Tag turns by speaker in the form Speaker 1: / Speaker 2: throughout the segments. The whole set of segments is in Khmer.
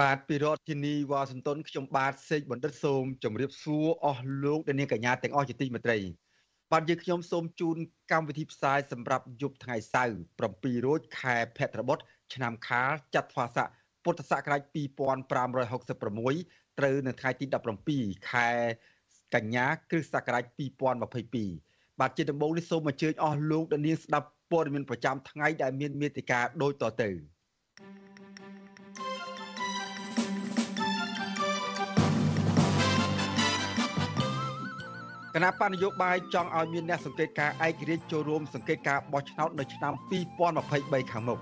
Speaker 1: បាទពីរដ្ឋធានីវ៉ាស៊ីនតោនខ្ញុំបាទសេកបណ្ឌិតសូមជម្រាបសួរអស់លោកអ្នកនាងកញ្ញាទាំងអស់ជាទីមេត្រីបាទយើងខ្ញុំសូមជូនកម្មវិធីផ្សាយសម្រាប់យប់ថ្ងៃសៅរ៍7រោចខែភទ្របទឆ្នាំខាលចត្វាស័កពុទ្ធសករាជ2566ត្រូវនៅថ្ងៃទី17ខែកញ្ញាគ្រិស្តសករាជ2022បាទជាដំបូងនេះសូមអញ្ជើញអស់លោកអ្នកនាងស្ដាប់ព័ត៌មានប្រចាំថ្ងៃដែលមានមេតិការដូចតទៅ គណៈបញ្ញយោបាយចង់ឲ្យមានអ្នកសង្កេតការឯករាជ្យចូលរួមសង្កេតការបោះឆ្នោតនៅឆ្នាំ2023ខាងមុខ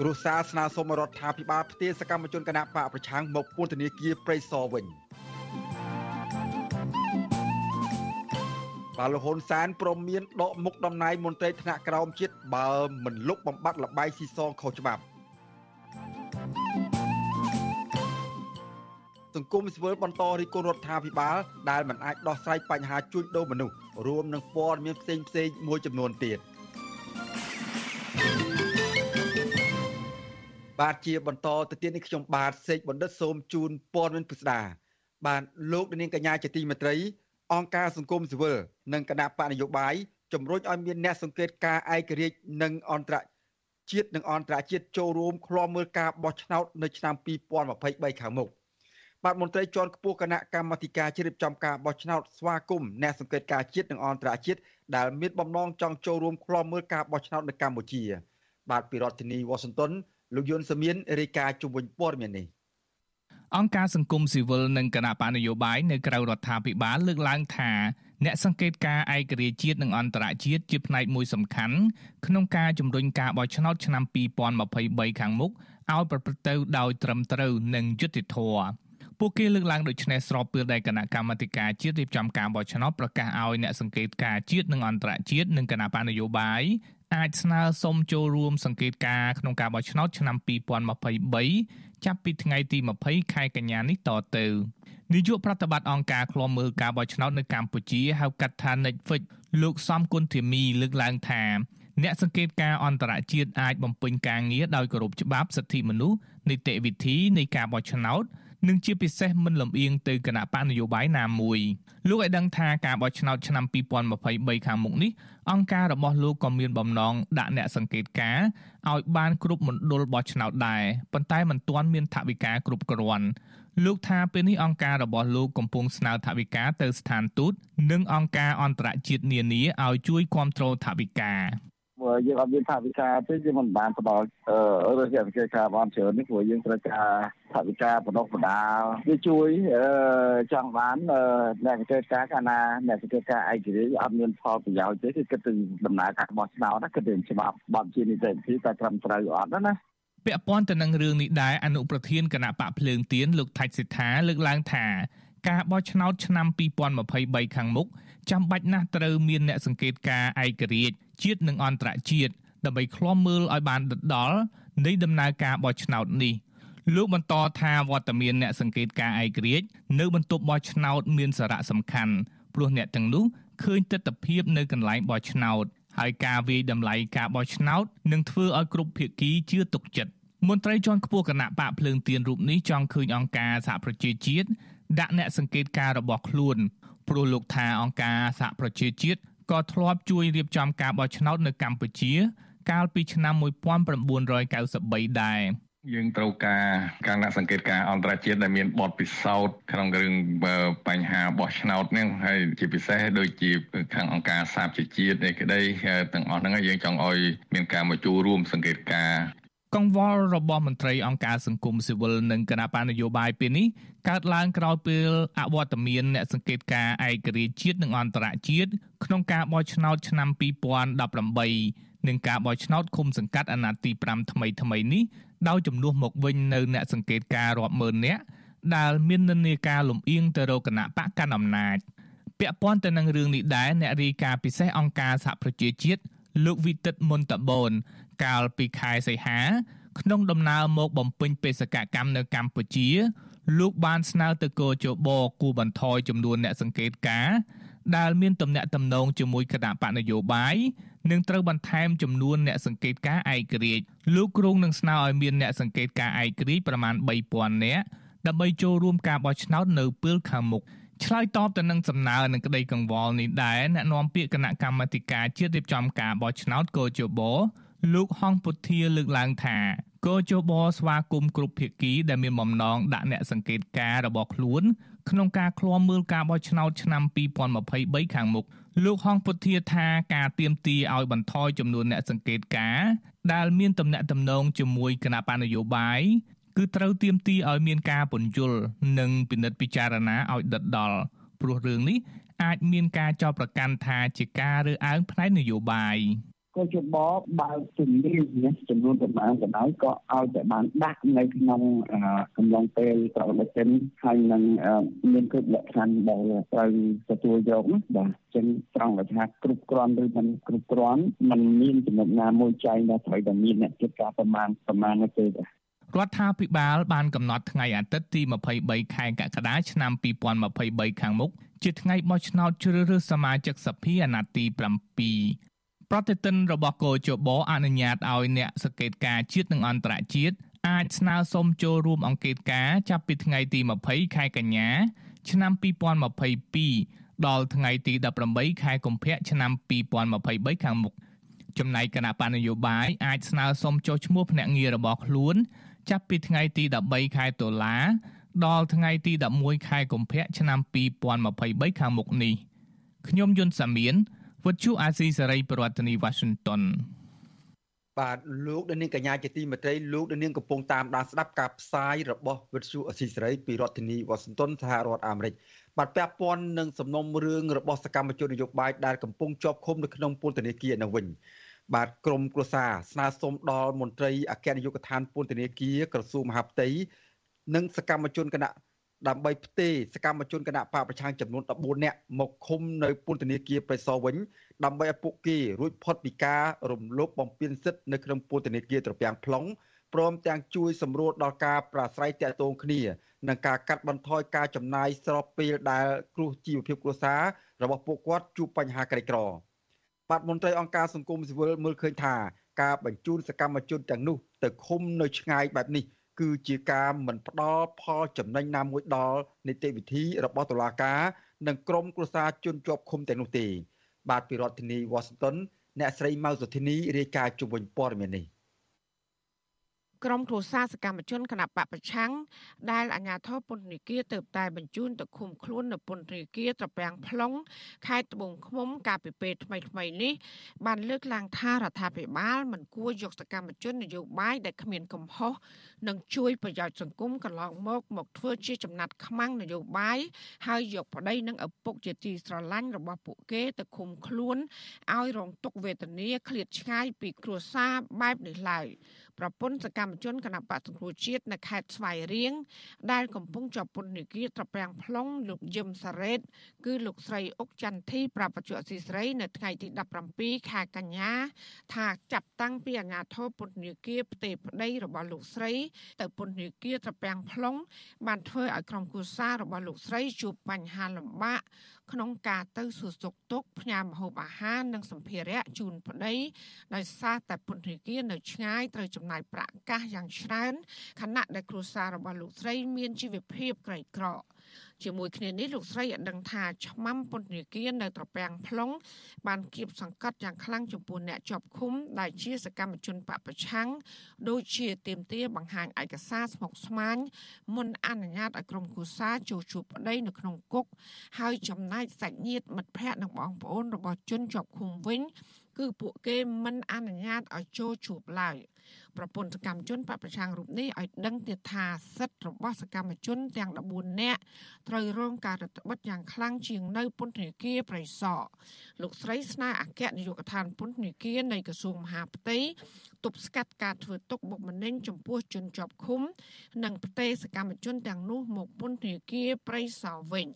Speaker 1: គ្រូសាស្នើសុំរដ្ឋាភិបាលផ្ទេរសកម្មជនគណៈបកប្រឆាំងមកពន្ធនាគារព្រៃសរវិញបាទលោកហ៊ុនសែនព្រមមានដកមុខតំណែងមន្ត្រីថ្នាក់ក្រោមជាតិបើមិនលុបបំបាត់លបាយស៊ីសងខុសច្បាប់ សង្គមស៊ីវិលបន្តរិះគន់រដ្ឋាភិបាលដែលមិនអាចដោះស្រាយបញ្ហាជួញដូរមនុស្សរួមនឹងព័ត៌មានផ្សេងផ្សេងមួយចំនួនទៀតបាទជាបន្តទៅទៀតនេះខ្ញុំបាទសេកបណ្ឌិតសូមជូនព័ត៌មានពិស្ដាបាទលោកនាងកញ្ញាជាទីមេត្រី អង្គការសង្គមស៊ីវិលនិងគណៈបកនយោបាយជំរុញឲ្យមានអ្នកសង្កេតការឯករាជ្យនិងអន្តរជាតិនិងអន្តរជាតិចូលរួមឃ្លាំមើលការបោះឆ្នោតនៅឆ្នាំ2023ខាងមុខ បាទមន្ត្រីជាន់ខ្ពស់គណៈកម្មាធិការជ្រៀបចំការបោះឆ្នោតស្វាគមន៍អ្នកសង្កេតការជាតិនិងអន្តរជាតិដែលមានបំណងចង់ចូលរួមឃ្លាំមើលការបោះឆ្នោតនៅកម្ពុជា បាទពីរដ្ឋធានី Washington លោកយុនសាមៀនរាយការណ៍ជុំវិញព័ត៌មាននេះ
Speaker 2: អង្គការសង្គមស៊ីវិលនិងគណៈបកនយោបាយនៅក្រៅរដ្ឋាភិបាលលើកឡើងថាអ្នកសង្កេតការឯករាជ្យជាតិនិងអន្តរជាតិជាផ្នែកមួយសំខាន់ក្នុងការជំរុញការបោះឆ្នោតឆ្នាំ2023ខាងមុខឲ្យប្រព្រឹត្តទៅដោយត្រឹមត្រូវនិងយុត្តិធម៌ ពួកគេលើកឡើងដូចនេះស្របពេលដែលគណៈកម្មាធិការជាតិរៀបចំការបោះឆ្នោតប្រកាសឲ្យអ្នកសង្កេតការជាតិនិងអន្តរជាតិនិងគណៈបកនយោបាយអាចស្នើសុំចូលរួមសង្កេតការក្នុងការបោះឆ្នោតឆ្នាំ2023ចាប់ពីថ្ងៃទី20ខែកញ្ញានេះតទៅនាយកប្រតិបត្តិអង្គការឃ្លាំមើលការបោះឆ្នោតនៅកម្ពុជាហៅកាត់ថា Netflix លោកសំគុណធីមីលើកឡើងថាអ្នកសង្កេតការអន្តរជាតិអាចបំពេញការងារដោយគោរពច្បាប់សិទ្ធិមនុស្សនីតិវិធីនៃការបោះឆ្នោត និងជាពិសេសមិនលំអៀងទៅគណៈបកនយោបាយណាមួយលោកឲ្យដឹងថាការបោះឆ្នោតឆ្នាំ2023ខាងមុខនេះអង្គការរបស់លោកក៏មានបំណងដាក់អ្នកសង្កេតការឲ្យបានគ្រប់មណ្ឌលបោះឆ្នោតដែរប៉ុន្តែមិនទាន់មានថវិកាគ្រប់គ្រាន់លោកថាពេលនេះអង្គការរបស់លោកកំពុងស្នើថវិកាទៅស្ថានទូតនិងអង្គការអន្តរជាតិនានាឲ្យជួយគ្រប់គ្រងថវិកា
Speaker 3: យើងអត់មានថាវិការទេយើងមិនបានផ្ដល់អឺរយៈវិការការបានច្រើននេះព្រោះយើងត្រូវការថាវិការបណ្ដុះបណ្ដាលវាជួយអឺចង់បានអ្នកវិការការកាលណាអ្នកវិការការឯករាជ្យអត់មានផលប្រយោជន៍ទេគឺគិតទៅដំណើរការបោះឆ្នោតណាគិតទៅច្បាប់បទជានីតិវិធីតែត្រឹមត្រូវអត់ណា
Speaker 2: ពាក់ព័ន្ធទៅនឹងរឿងនេះដែរអនុប្រធានគណៈបកភ្លើងទៀនលោកថាច់សិដ្ឋាលើកឡើងថា ការបោះឆ្នោតឆ្នាំ2023ខាងមុខចាំបាច់ណាស់ត្រូវមានអ្នកសង្កេតការឯករាជ្យជាតិនិងអន្តរជាតិដើម្បីឃ្លាំមើលឲ្យបានដិតដល់នៃដំណើរការបោះឆ្នោតនេះលោកបន្តថាវត្តមានអ្នកសង្កេតការឯករាជ្យនៅបន្ទប់បោះឆ្នោតមានសារៈសំខាន់ព្រោះអ្នកទាំងនោះឃើញទស្សនវិជ្ជានៅកន្លែងបោះឆ្នោតហើយការវាយតម្លៃការបោះឆ្នោតនឹងធ្វើឲ្យគ្រប់ភាគីជឿទុកចិត្តមន្ត្រីជាន់ខ្ពស់គណៈបកភ្លើងទៀនរូបនេះចង់ឃើញអង្គការសហប្រជាជាតិ ដាក់អ្នកសង្កេតការរបស់ខ្លួនព្រោះលោកថាអង្គការសហប្រជាជាតិក៏ធ្លាប់ជួយរៀបចំការបោះឆ្នោតនៅកម្ពុជា កាលពីឆ្នាំ1993ដែរ
Speaker 4: យើងត្រូវការការដាក់សង្កេតការអន្តរជាតិដែលមានបទពិសោធន៍ក្នុងរឿងបញ្ហាបោះឆ្នោតនេះហើយជាពិសេសដូចជាខាងអង្គការសហជីវជាតិនេះក្តីទាំងអស់ហ្នឹងយើងចង់ឲ្យមានការមកចូលរួមសង្កេតការ
Speaker 2: កង្វល់របស់មន្ត្រីអង្គការសង្គមស៊ីវិលនិងគណៈបណ្ឌនយោបាយពេលនេះកើតឡើងក្រោយពេលអវត្តមានអ្នកសង្កេតការឯករាជ្យជាតិនិងអន្តរជាតិក្នុងការបោះឆ្នោតឆ្នាំ2018និងការបោះឆ្នោតឃុំសង្កាត់អាណត្តិទី5ថ្មីថ្មីនេះដោយជំនួសមកវិញនៅអ្នកសង្កេតការរាប់ម៉ឺននាក់ដែលមាននិន្នាការលំអៀងទៅរកគណៈបកកណ្ដាលអំណាចពាក់ព័ន្ធទៅនឹងរឿងនេះដែរអ្នករាយការណ៍ពិសេសអង្គការសហប្រជាជាតិលោកវិទិតមុនតបូន កាលពីខែសីហា ក្នុងដំណើរមកបំពេញបេសកកម្មនៅកម្ពុជា លោកបានស្នើទៅកោជបគូបន្ថយចំនួនអ្នកសង្កេតការដែលមានទំនាក់ទំនងជាមួយគណៈបកនយោបាយនិងត្រូវបន្ថែមចំនួនអ្នកសង្កេតការឯករាជ្យលោកគ្រងនឹងស្នើឲ្យមានអ្នកសង្កេតការឯករាជ្យប្រមាណ3000នាក់ដើម្បីចូលរួមការបោះឆ្នោតនៅពេលខាងមុខឆ្លើយតបទៅនឹងសំណើនឹងក្តីកង្វល់នេះដែរអ្នកនាំពាក្យគណៈកម្មាធិការជាតិរៀបចំការបោះឆ្នោតកោជប លោកហងពុធាលើកឡើងថាកោជបស្វាគមន៍គ្រប់ភាគីដែលមានបំណងដាក់អ្នកសង្កេតការរបស់ខ្លួន ក្នុងការឃ្លាំមើលការបោះឆ្នោតឆ្នាំ2023ខាងមុខលោកហងពុធាថាការទៀមទីឲ្យបន្ថយចំនួនអ្នកសង្កេតការដែលមានតំណែងតំណងជាមួយគណៈបណ្ឌនយោបាយគឺត្រូវទៀមទីឲ្យមានការពន្យល់និងពិនិត្យពិចារណាឲ្យដិតដល់ព្រោះរឿងនេះអាចមានការចោទប្រកាន់ថាជាការរើសអើងផ្នែកនយោបាយ
Speaker 3: ក៏ជាបបបើកជំនាញនេះចំនួនប្រមាណក៏ដោយក៏ឲ្យតែបានដាក់នៅក្នុងកំឡុងពេលប្រវត្តិសិនហើយនឹងមានគ្រប់លក្ខខណ្ឌដែលត្រូវទទួលយកណាបាទចឹងត្រង់ថាគ្រប់គ្រាន់ឬមិនគ្រប់គ្រាន់มันមានចំណុចណាមួយចែងថាត្រូវតែមានអ្នកចិត្តការប្រមាណប្រមាណនោះទេបាទ
Speaker 2: រដ្ឋាភិបាលបានកំណត់ថ្ងៃអាទិត្យទី23ខែកក្កដាឆ្នាំ2023ខាងមុខជាថ្ងៃបោះឆ្នោតជ្រើសរើសសមាជិកសភាអាណត្តិទី7 ប្រតិទិនរបស់កោជបអនុញ្ញាតឲ្យអ្នកសង្កេតការជាតិនិងអន្តរជាតិអាចស្នើសុំចូលរួមអង្កេតការចាប់ពីថ្ងៃទី20ខែកញ្ញា ឆ្នាំ2022ដល់ថ្ងៃទី18ខែកុម្ភៈឆ្នាំ2023ខាងមុខចំណែកគណៈបណ្ឌនយោបាយអាចស្នើសុំចុះឈ្មោះភ្នាក់ងាររបស់ខ្លួន ចាប់ពីថ្ងៃទី13ខែតុលា ដល់ថ្ងៃទី11ខែកុម្ភៈឆ្នាំ2023ខាងមុខនេះខ្ញុំយុនសាមៀន វិទ្យុអាស៊ីសេរីប្រធានាធិបតី Washington
Speaker 1: បាទលោកដានាងកញ្ញាជាទីមេត្រីលោកដានាងកំពុងតាមដានស្ដាប់ការផ្សាយរបស់វិទ្យុអស៊ីសេរីពីរដ្ឋធានី Washington សហរដ្ឋអាមេរិកបាទពាក់ព័ន្ធនឹងសំណុំរឿងរបស់សកម្មជននយោបាយដែលកំពុងជាប់ឃុំនៅក្នុងពន្ធនាគារនៅវិញបាទក្រមគ្រួសារស្នើសុំដល់មន្ត្រីអគ្គនាយកដ្ឋានពន្ធនាគារក្រសួងមហាផ្ទៃនិងសកម្មជនគណៈ ដើម្បីផ្ទេរសកម្មជនគណៈបកប្រឆាំងចំនួន14នាក់មកឃុំនៅពន្ធនាគារប្រៃសណវិញដើម្បីឲ្យពួកគេរួចផុតពីការរំលោភបំពានសិទ្ធិនៅក្នុងពន្ធនាគារត្រពាំង plong ព្រមទាំងជួយសម្រួលដល់ការប្រាស្រ័យទាក់ទងគ្នានិងការកាត់បន្ថយការចំណាយស្របពេលដែលគ្រោះជីវភាពគ្រួសាររបស់ពួកគាត់ជួបបញ្ហាក្រីក្របាទមន្ត្រីអង្គការសង្គមស៊ីវិលមើលឃើញថាការបញ្ជូនសកម្មជនទាំងនោះទៅឃុំនៅឆ្ងាយបែបនេះ គឺជាការមិនផ្ដល់ផលចំណេញណាមួយដល់នីតិវិធីរបស់តុលាការនិងក្រមគ្រួសារជនជាប់ឃុំទាំងនោះទេ បាទពីរដ្ឋធានី Washington អ្នកស្រីម៉ៅសុធីនីរាយការណ៍ជុំវិញព័ត៌មាននេះ
Speaker 5: ក្រុមគ្រួសារសកម្មជនគណៈបពប្រឆាំងដែលអាជ្ញាធរពន្ធនាគារទៅតែបញ្ជូនទៅឃុំខ្លួននៅពន្ធនាគារត្រពាំង plong ខេត្តត្បូងឃ្មុំកាលពីពេលថ្មីៗនេះបានលើកឡើងថារដ្ឋាភិបាលមិនគួរយកសកម្មជននយោបាយដែលគ្មានកំហុសនិងជួយប្រយោជន៍សង្គមកន្លងមកមកធ្វើជាចំណាត់ខ្មាំងនយោបាយហើយយកប្តីនិងឪពុកជាទីស្រឡាញ់របស់ពួកគេទៅឃុំខ្លួនឲ្យរងទុក្ខវេទនាឃ្លាតឆ្ងាយពីគ្រួសារបែបនេះឡើយ ប្រពន្ធសកម្មជនគណបកសង្គ្រោះជាតិនៅខេត្តស្វាយរៀងដែលកំពុងជាប់ពន្ធនាគារត្រពាំង plong លោកយឹមសារ៉េត គឺលោកស្រីអុកចន្ទធីប្រាប់បច្ចុប្បន្នស៊ីស្រីនៅថ្ងៃទី17ខែកញ្ញា ថាចាប់តាំងពីអាញាធរពន្ធនាគារផ្ទេប្តីរបស់លោកស្រី ទៅពន្ធនាគារត្រពាំង plong បានធ្វើឲ្យក្រុមគូសាររបស់លោកស្រីជួបបញ្ហាលំបាកក្នុងការទៅសួរសុខទុក្ខផ្ញើម្ហូបអាហារនិងសម្ភារៈជូនប្តីដោយសារតែពន្ធនាគារនៅឆ្ងាយត្រូវចំណាយប្រាក់កាសយ៉ាងច្រើនខណៈដែលគ្រួសាររបស់លោកស្រីមានជីវភាពក្រីក្រ ជាមួយគ្នានេះលោកស្រីឲ្យដឹងថាឆ្មាំពន្ធនាគារនៅត្រពាំង plong បានគៀបសង្កត់យ៉ាងខ្លាំងចំពោះអ្នកជាប់ឃុំដែលជាសកម្មជនបពប្រឆាំងដូចជាទៀមទាបង្ហាញឯកសារស្មុគស្មាញមុនអនុញ្ញាតឲ្យក្រុមគូសាចូលជួបប្តីនៅក្នុងគុកហើយចំណាយសាច់ញាតិមិត្តភ័ក្តិនិងបងប្អូនរបស់ជនជាប់ឃុំវិញ គឺពួកគេមិនអនុញ្ញាតឲ្យចូលជួបឡើយ ប្រពន្ធសកម្មជនបពប្រឆាំងរូបនេះឲ្យដឹងទៀតថាសិទ្ធិរបស់សកម្មជនទាំង14នាក់ត្រូវរងការរឹតបន្តឹងយ៉ាងខ្លាំងជាងនៅពន្ធនាគារប្រៃសណលោកស្រីស្នើអគ្គនាយកដ្ឋានពន្ធនាគារនៃក្រសួងមហាផ្ទៃទប់ស្កាត់ការធ្វើទុកបុកម្នេញចំពោះជនជាប់ឃុំ និងផ្ទេរសកម្មជនទាំងនោះមកពន្ធនាគារប្រៃសណវិញ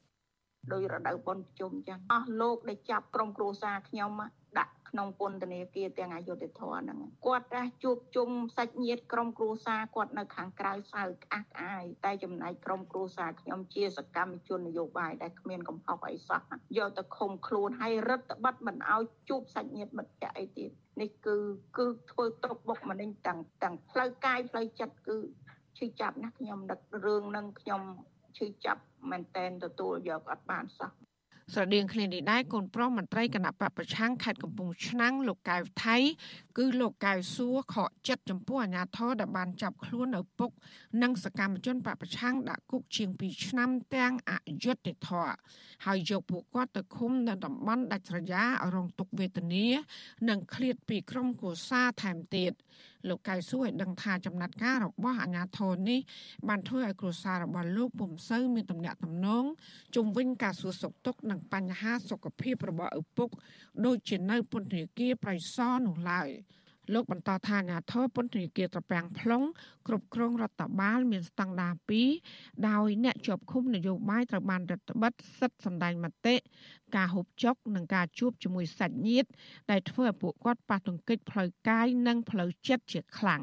Speaker 6: ដោយរដូវបុណ្យជុំចឹងអស់លោកដែលចាប់ក្រុមគ្រួសារខ្ញុំ ដាក់ក្នុងពន្ធនាគារទាំងអយុធធរហ្នឹងគាត់តែជួបជុំសាច់ញាតិក្រុមគ្រួសារគាត់នៅខាងក្រៅសៅក្អាក់ក្អាយតែចំណែកក្រុមគ្រួសារខ្ញុំជាសកម្មជននយោបាយដែលគ្មានកំហុសអីសោះយកទៅឃុំខ្លួនហើយរឹតបន្តឹងមិនឲ្យជួបសាច់ញាតិមិត្តភក្តិអីទៀតនេះគឺគឺធ្វើទុកបុកម្នេញទាំងទាំងផ្លូវកាយផ្លូវចិត្តគឺឈឺចាប់ណាស់ខ្ញុំដឹករឿងនឹងខ្ញុំឈឺចាប់មែនតែនទទួលយកអត់បានសោះ
Speaker 5: ស្រដៀងគ្នានេះដែរកូនប្រុសមន្ត្រីគណៈបពប្រឆាំងខេត្តកំពង់ឆ្នាំងលោកកៅថៃ គឺលោកកៅសួរខកចិត្តចំពោះអាញាធរដែលបានចាប់ខ្លួនឪពុក និងសកម្មជនបពប្រឆាំងដាក់គុកជាង2ឆ្នាំទាំងអយុត្តិធម៌ហើយយកពួកគាត់ទៅឃុំនៅតំបន់ដាច់ស្រយាលរងទុក្ខវេទនា និងឃ្លាតពីក្រុមគូសាថែមទៀតលោកកៅស៊ូឲ្យដឹងថាចំណាត់ការរបស់អាជ្ញាធរនេះបានធ្វើឲ្យគ្រួសាររបស់លោកពុំសូវមានទំនាក់ទំនងជុំវិញការសួរសុខទុក្ខនិងបញ្ហាសុខភាពរបស់ឪពុកដូចជានៅពន្ធនាគារប្រៃសណនោះឡើយ លោកបន្តថាអាញាធរពន្ធនាគារត្រពាំង plong គ្រប់គ្រងរដ្ឋបាល មានស្តង់ដារ2ដោយអ្នកជាប់ឃុំនយោបាយត្រូវបានរដ្ឋបិទសិទ្ធិសម្ដែងមតិការហូបចុកនិងការជួបជាមួយសាច់ញាតិដែលធ្វើឲ្យពួកគាត់ប៉ះទង្គិចផ្លូវកាយនិងផ្លូវចិត្តជាខ្លាំង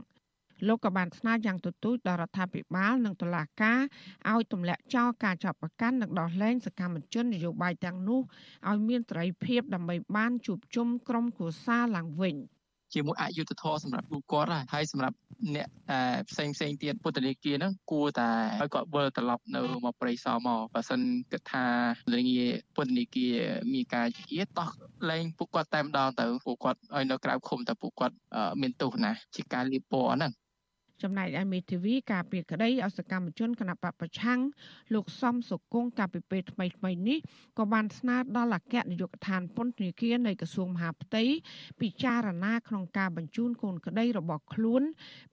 Speaker 5: លោកក៏បានស្នើយ៉ាងទទូចដល់រដ្ឋាភិបាលនិងតុលាការឲ្យទម្លាក់ចោលការចាប់ប្រកាន់និងដោះលែងសកម្មជននយោបាយទាំងនោះឲ្យមានសេរីភាពដើម្បីបានជួបជុំក្រុមគ្រួសារឡើងវិញ។
Speaker 7: ជាមួយអយុធធម៌សម្រាប់ពួកគាត់ហើយសម្រាប់អ្នកផ្សេងផ្សេងទៀតពុទ្ធនីគាហ្នឹងគួរតែឲ្យគាត់វិលត្រឡប់នៅមកប្រៃសមកបើសិនគិតថាលងាពុទ្ធនីគាមានការជាតោះលែងពួកគាត់តែម្ដងទៅពួកគាត់ឲ្យនៅក្រៅឃុំតែពួកគាត់មានទោសណាជាការលៀបពណ៌ហ្នឹង
Speaker 5: ចំណែកឯមេធាវីការពីក្តីអសកម្មជនគណបកប្រឆាំងលោកសំសុគង្គកាលពីពេលថ្មីថ្មីនេះក៏បានស្នើដល់អគ្គនាយកដ្ឋានពន្ធនាគារនៃក្រសួងមហាផ្ទៃពិចារណាក្នុងការបញ្ជូនកូនក្តីរបស់ខ្លួន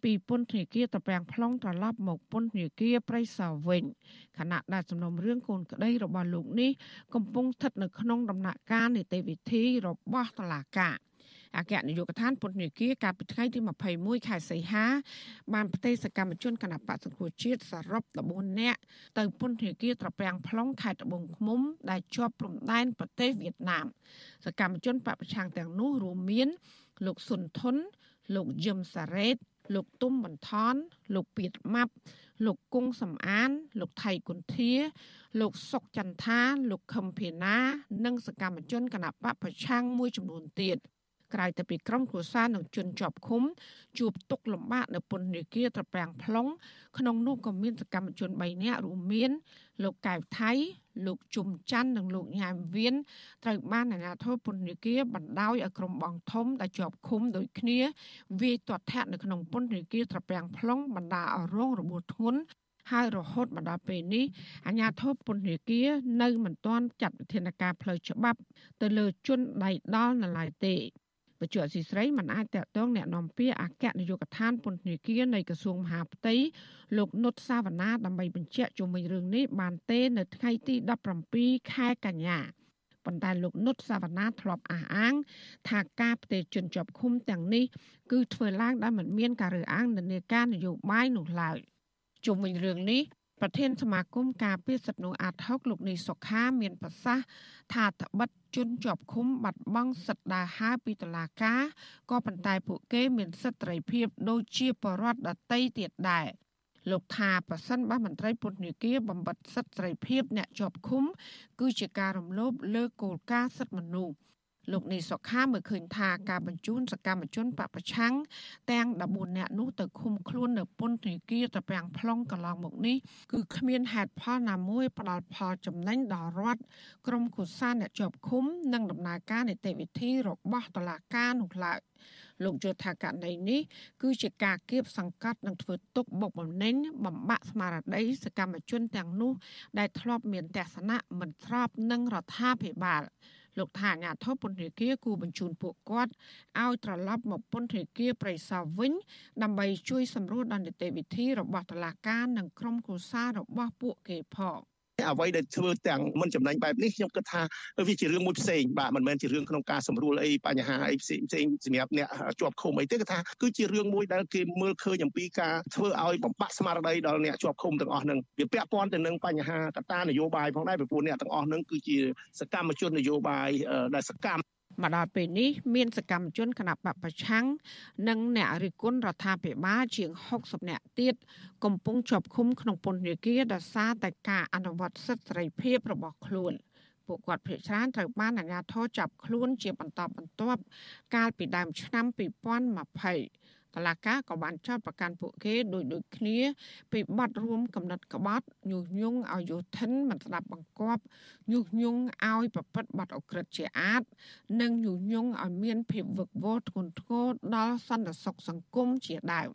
Speaker 5: ពីពន្ធនាគារត្រពាំង plong ត្រឡប់មកពន្ធនាគារព្រៃសរវិញខណៈដែលសំណុំរឿងកូនក្តីរបស់លោកនេះកំពុងស្ថិតនៅក្នុងដំណាក់កាលនីតិវិធីរបស់តុលាការ។ អគ្គនាយកដ្ឋានពន្ធនាគារកាលពីថ្ងៃទី21ខែសីហា បានផ្ទេរសកម្មជនគណបកសង្គ្រោះជាតិសរុប14នាក់ទៅពន្ធនាគារត្រពាំង plong ខេត្តត្បូងឃ្មុំ ដែលជាប់ព្រំដែនប្រទេសវៀតណាម សកម្មជនបពប្រឆាំងទាំងនោះរួមមាន លោកសុនធុនលោកយឹមសារ៉េតលោកទុំបន្ថនលោកពៀតម៉ាប់លោកគង់សំអាន លោកថៃគុន្ធា លោកសុកចន្ទថា លោកខឹមភេណា និងសកម្មជនគណបកប្រឆាំងមួយចំនួនទៀត ក្រៅទៅពីក្រុមគ្រួសារនិងជនជាប់ឃុំជួបទុកលំបាកនៅពន្ធនាគារត្រពាំង plong ក្នុងនោះក៏មានសកម្មជន3នាក់រួមមាន លោកកៅថៃ លោកជុំច័ន្ទនិងលោកញ៉ាមវៀនត្រូវបានអាជ្ញាធរពន្ធនាគារបណ្ដោយឲ្យក្រុមបងធំដែលជាប់ឃុំដូចគ្នាវាយទាត់ធាក់នៅក្នុងពន្ធនាគារត្រពាំង plong បណ្ដាឲ្យរងរបួសធ្ងន់ហើយរហូតមកដល់ពេលនេះអាជ្ញាធរពន្ធនាគារនៅមិនទាន់ចាត់វិធានការផ្លូវច្បាប់ ទៅលើជនដៃដល់នៅឡើយទេ បច្ចុប្បន្នស៊ីស្រីមិនអាចតកតងแนะនាំពាក្យអគ្គនាយកដ្ឋានពន្ធនាគារនៃក្រសួងមហាផ្ទៃលោកនុតសាវណ្ណាដើម្បីបញ្ជាក់ជុំវិញរឿងនេះបានទេនៅថ្ងៃទី17ខែកញ្ញាប៉ុន្តែលោកនុតសាវណ្ណាធ្លាប់អះអាង ថាការផ្ទេរជនជាប់ឃុំទាំងនេះគឺធ្វើឡើងដោយមិនមានការរើសអើងនានាការនយោបាយនោះឡើយជុំវិញរឿងនេះប្រធានសមាគមការពារសិទ្ធិមនុស្សអាត6លោកនីសុខាមានប្រសាសន៍ថាត្បិត ជនជាប់ឃុំបាត់បង់សិទ្ធិដើរហើរពីតុលាការក៏ប៉ុន្តែពួកគេមានសិទ្ធិសេរីភាពដូចជាបរដ្ឋដតីទៀតដែរលោកថាប្រសិនបើមន្ត្រីពន្ធនាគារបំបត្តិសិទ្ធិសេរីភាពអ្នកជាប់ឃុំ គឺជាការរំលោភលើគោលការណ៍សិទ្ធិមនុស្ស លោកនីសុខាមើលឃើញថាការបញ្ជូនសកម្មជនបពប្រឆាំងទាំង14នាក់នោះទៅឃុំខ្លួននៅពន្ធនាគារត្រពាំង plong កន្លងមកនេះគឺគ្មានហេតុផលណាមួយផ្ដល់ផលចំណេញដល់រដ្ឋក្រុមគូសាអ្នកជាប់ឃុំនិងដំណើរការនីតិវិធីរបស់តុលាការនោះឡើយលោកយល់ថាករណីនេះគឺជាការគៀបសង្កត់និងធ្វើទុកបុកម្នេញបំបាក់ស្មារតីសកម្មជនទាំងនោះដែលធ្លាប់មានទស្សនៈមិនស្របនឹងរដ្ឋាភិបាល លោកថាអាញាធិបពន្ធនាគារគូបញ្ជូនពួកគាត់ឲ្យត្រឡប់មកពន្ធនាគារប្រៃសណវិញ ដើម្បីជួយសម្រួលដល់នីតិវិធីរបស់តុលាការនិងក្រុមគ្រួសាររបស់ពួកគេផង
Speaker 8: អ្វីដែលធ្វើទាំងមិនចំណេញបែបនេះខ្ញុំគិតថាវាជារឿងមួយផ្សេងបាទមិនមែនជារឿងក្នុងការសម្រួលអីបញ្ហាអីផ្សេងផ្សេងសម្រាប់អ្នកជាប់ឃុំអីទេគឺថាគឺជារឿងមួយដែលគេមើលឃើញអំពីការធ្វើឲ្យបំផាក់ស្មារតីដល់អ្នកជាប់ឃុំទាំងអស់ហ្នឹងវាពាក់ព័ន្ធទៅនឹងបញ្ហាកត្តានយោបាយផងដែរពីព្រោះអ្នកទាំងអស់ហ្នឹងគឺជាសកម្មជននយោបាយដែលសកម្ម
Speaker 5: មកដល់ពេលនេះមានសកម្មជនគណៈបពប្រឆាំងនិងអ្នករិះគន់រដ្ឋាភិបាលជាង60នាក់ទៀតកំពុងជាប់ឃុំក្នុងពន្ធនាគារដោយសារតែការអនុវត្តសិទ្ធិសេរីភាពរបស់ខ្លួនពួកគាត់ភ័យច្រើនត្រូវបានអាជ្ញាធរចាប់ខ្លួនជាបន្តបន្ទាប់កាលពីដើមឆ្នាំ2020 តឡាកាក៏បានចោទប្រកាន់ពួកគេដោយដូចគ្នាពីបទរួមកំណត់ក្បត់ញុះញង់ឲ្យយុធិនមិនស្ដាប់បង្គាប់ញុះញង់ឲ្យប្រព្រឹត្តបទអក្រិតជាអាត និងញុះញង់ឲ្យមានភាពវឹកវរធ្ងន់ធ្ងរដល់សន្តិសុខសង្គមជាដើម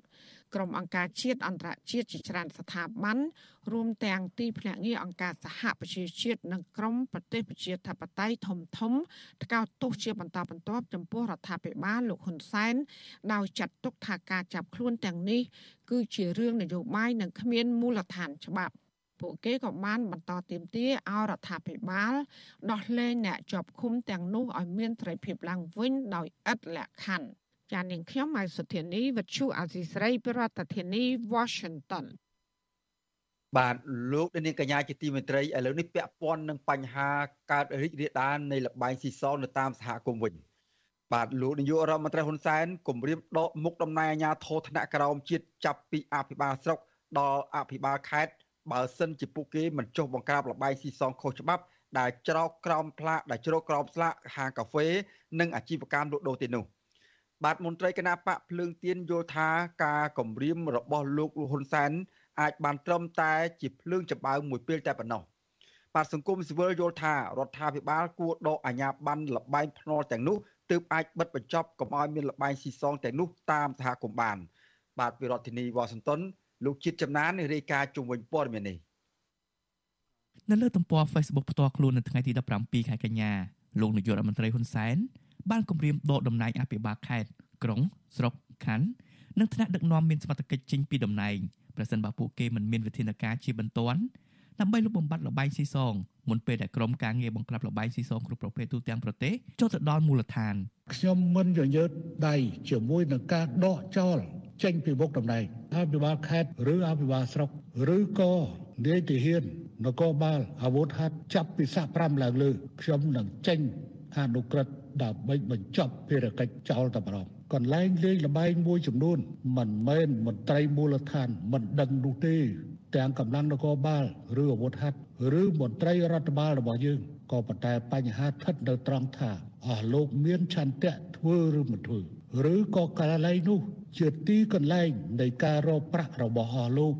Speaker 5: ក្រុមអង្គការជាតិអន្តរជាតិជាច្រើនស្ថាប័នរួមទាំងទីភ្នាក់ងារអង្គការសហប្រជាជាតិនិងក្រុមប្រទេសប្រជាធិបតេយ្យធំធំថ្កោលទោសជាបន្តបន្ទាប់ចំពោះរដ្ឋាភិបាលលោកហ៊ុនសែនដោយចាត់ទុកថាការចាប់ខ្លួនទាំងនេះគឺជារឿងនយោបាយនិងគ្មានមូលដ្ឋានច្បាប់ពួកគេក៏បានបន្តទៀមទាឲ្យរដ្ឋាភិបាលដោះលែងអ្នកជាប់ឃុំទាំងនោះឲ្យមានត្រីភាពឡើងវិញដោយឥតលក្ខខណ្ឌ ចានាងខ្ញុំម៉ៃសុធានីវិទ្យុអាស៊ីស្រីប្រធានាធិបតី Washington
Speaker 1: បាទលោកនាងកញ្ញាជាទីមេត្រីឥឡូវនេះពាក់ព័ន្ធនឹងបញ្ហាកើតរីករាលដាលនៃលបែងស៊ីសងនៅតាមសហគមន៍វិញបាទលោកនាយករដ្ឋមន្ត្រីហ៊ុនសែនគម្រាមដកមុខតំណែងអាជ្ញាធរថ្នាក់ក្រោមជាតិចាប់ពីអភិបាលស្រុកដល់អភិបាលខេត្តបើសិនជាពួកគេមិនចុះបង្ក្រាបលបែងស៊ីសងខុសច្បាប់ដែលច្រកក្រោមផ្លាកដែលជ្រកក្រោមស្លាកហាងកាហ្វេនិងអាជីវកម្មលក់ដូរទីនោះ បាទមន្ត្រីគណៈបកភ្លើងទៀនយល់ថាការគម្រាមរបស់លោកហ៊ុនសែនអាចបានត្រឹមតែជាភ្លើងចម្បើងមួយពេលតែប៉ុណ្ណោះបាទសង្គមស៊ីវិលយល់ថារដ្ឋាភិបាលគួរដកអាជ្ញាប័ណ្ណលបែងភ្នាល់ទាំងនោះទើបអាចបិទបញ្ចប់កុំឲ្យមានលបែងស៊ីសងទាំងនោះតាមសហគមន៍បាន បាទពីរដ្ឋធានីវ៉ាស៊ីនតោនលោកជាតិចំណានរាយការណ៍ជុំវិញព័ត៌មាននេះ
Speaker 9: នៅលើទំព័រ Facebook ផ្ទាល់ខ្លួននៅថ្ងៃទី17ខែកញ្ញាលោកនាយករដ្ឋមន្ត្រីហ៊ុនសែន បានគម្រាមដកតំណែងអភិបាលខេត្តក្រុងស្រុកខណ្ឌនិងថ្នាក់ដឹកនាំមានសមត្ថកិច្ចចេញពីតំណែងប្រសិនបើពួកគេមិនមានវិធានការជាបន្ទាន់ដើម្បីលុបបំបាត់លបែងស៊ីសងមុនពេលដែលក្រុមការងារបង្ក្រាបលបែងស៊ីសងគ្រប់ប្រភេទទូទាំងប្រទេសចុះទៅដល់មូលដ្ឋាន
Speaker 10: ខ្ញុំមិនញញើតដៃជាមួយនឹងការដកចោលចេញពីមុខតំណែងអភិបាលខេត្តឬអភិបាលស្រុកឬក៏នាយទាហាននគរបាលអាវុធហត្ថចាប់ពីសាក់5ឡើងលើខ្ញុំនឹងចេញអនុក្រឹត្យ ដើម្បីបញ្ចប់ភារកិច្ចចោលតែម្ដងកន្លែងលេងលបែងមួយចំនួនមិនមែនមន្ត្រីមូលដ្ឋានមិនដឹងនោះទេទាំងកម្លាំងនគរបាលឬអាវុធហត្ថឬមន្ត្រីរដ្ឋបាលរបស់យើងក៏ប៉ុន្តែបញ្ហាស្ថិតនៅត្រង់ថាអស់លោកមានឆន្ទៈធ្វើឬមិនធ្វើឬក៏កន្លែងនោះជាទីកន្លែងនៃការរកប្រាក់របស់អស់លោក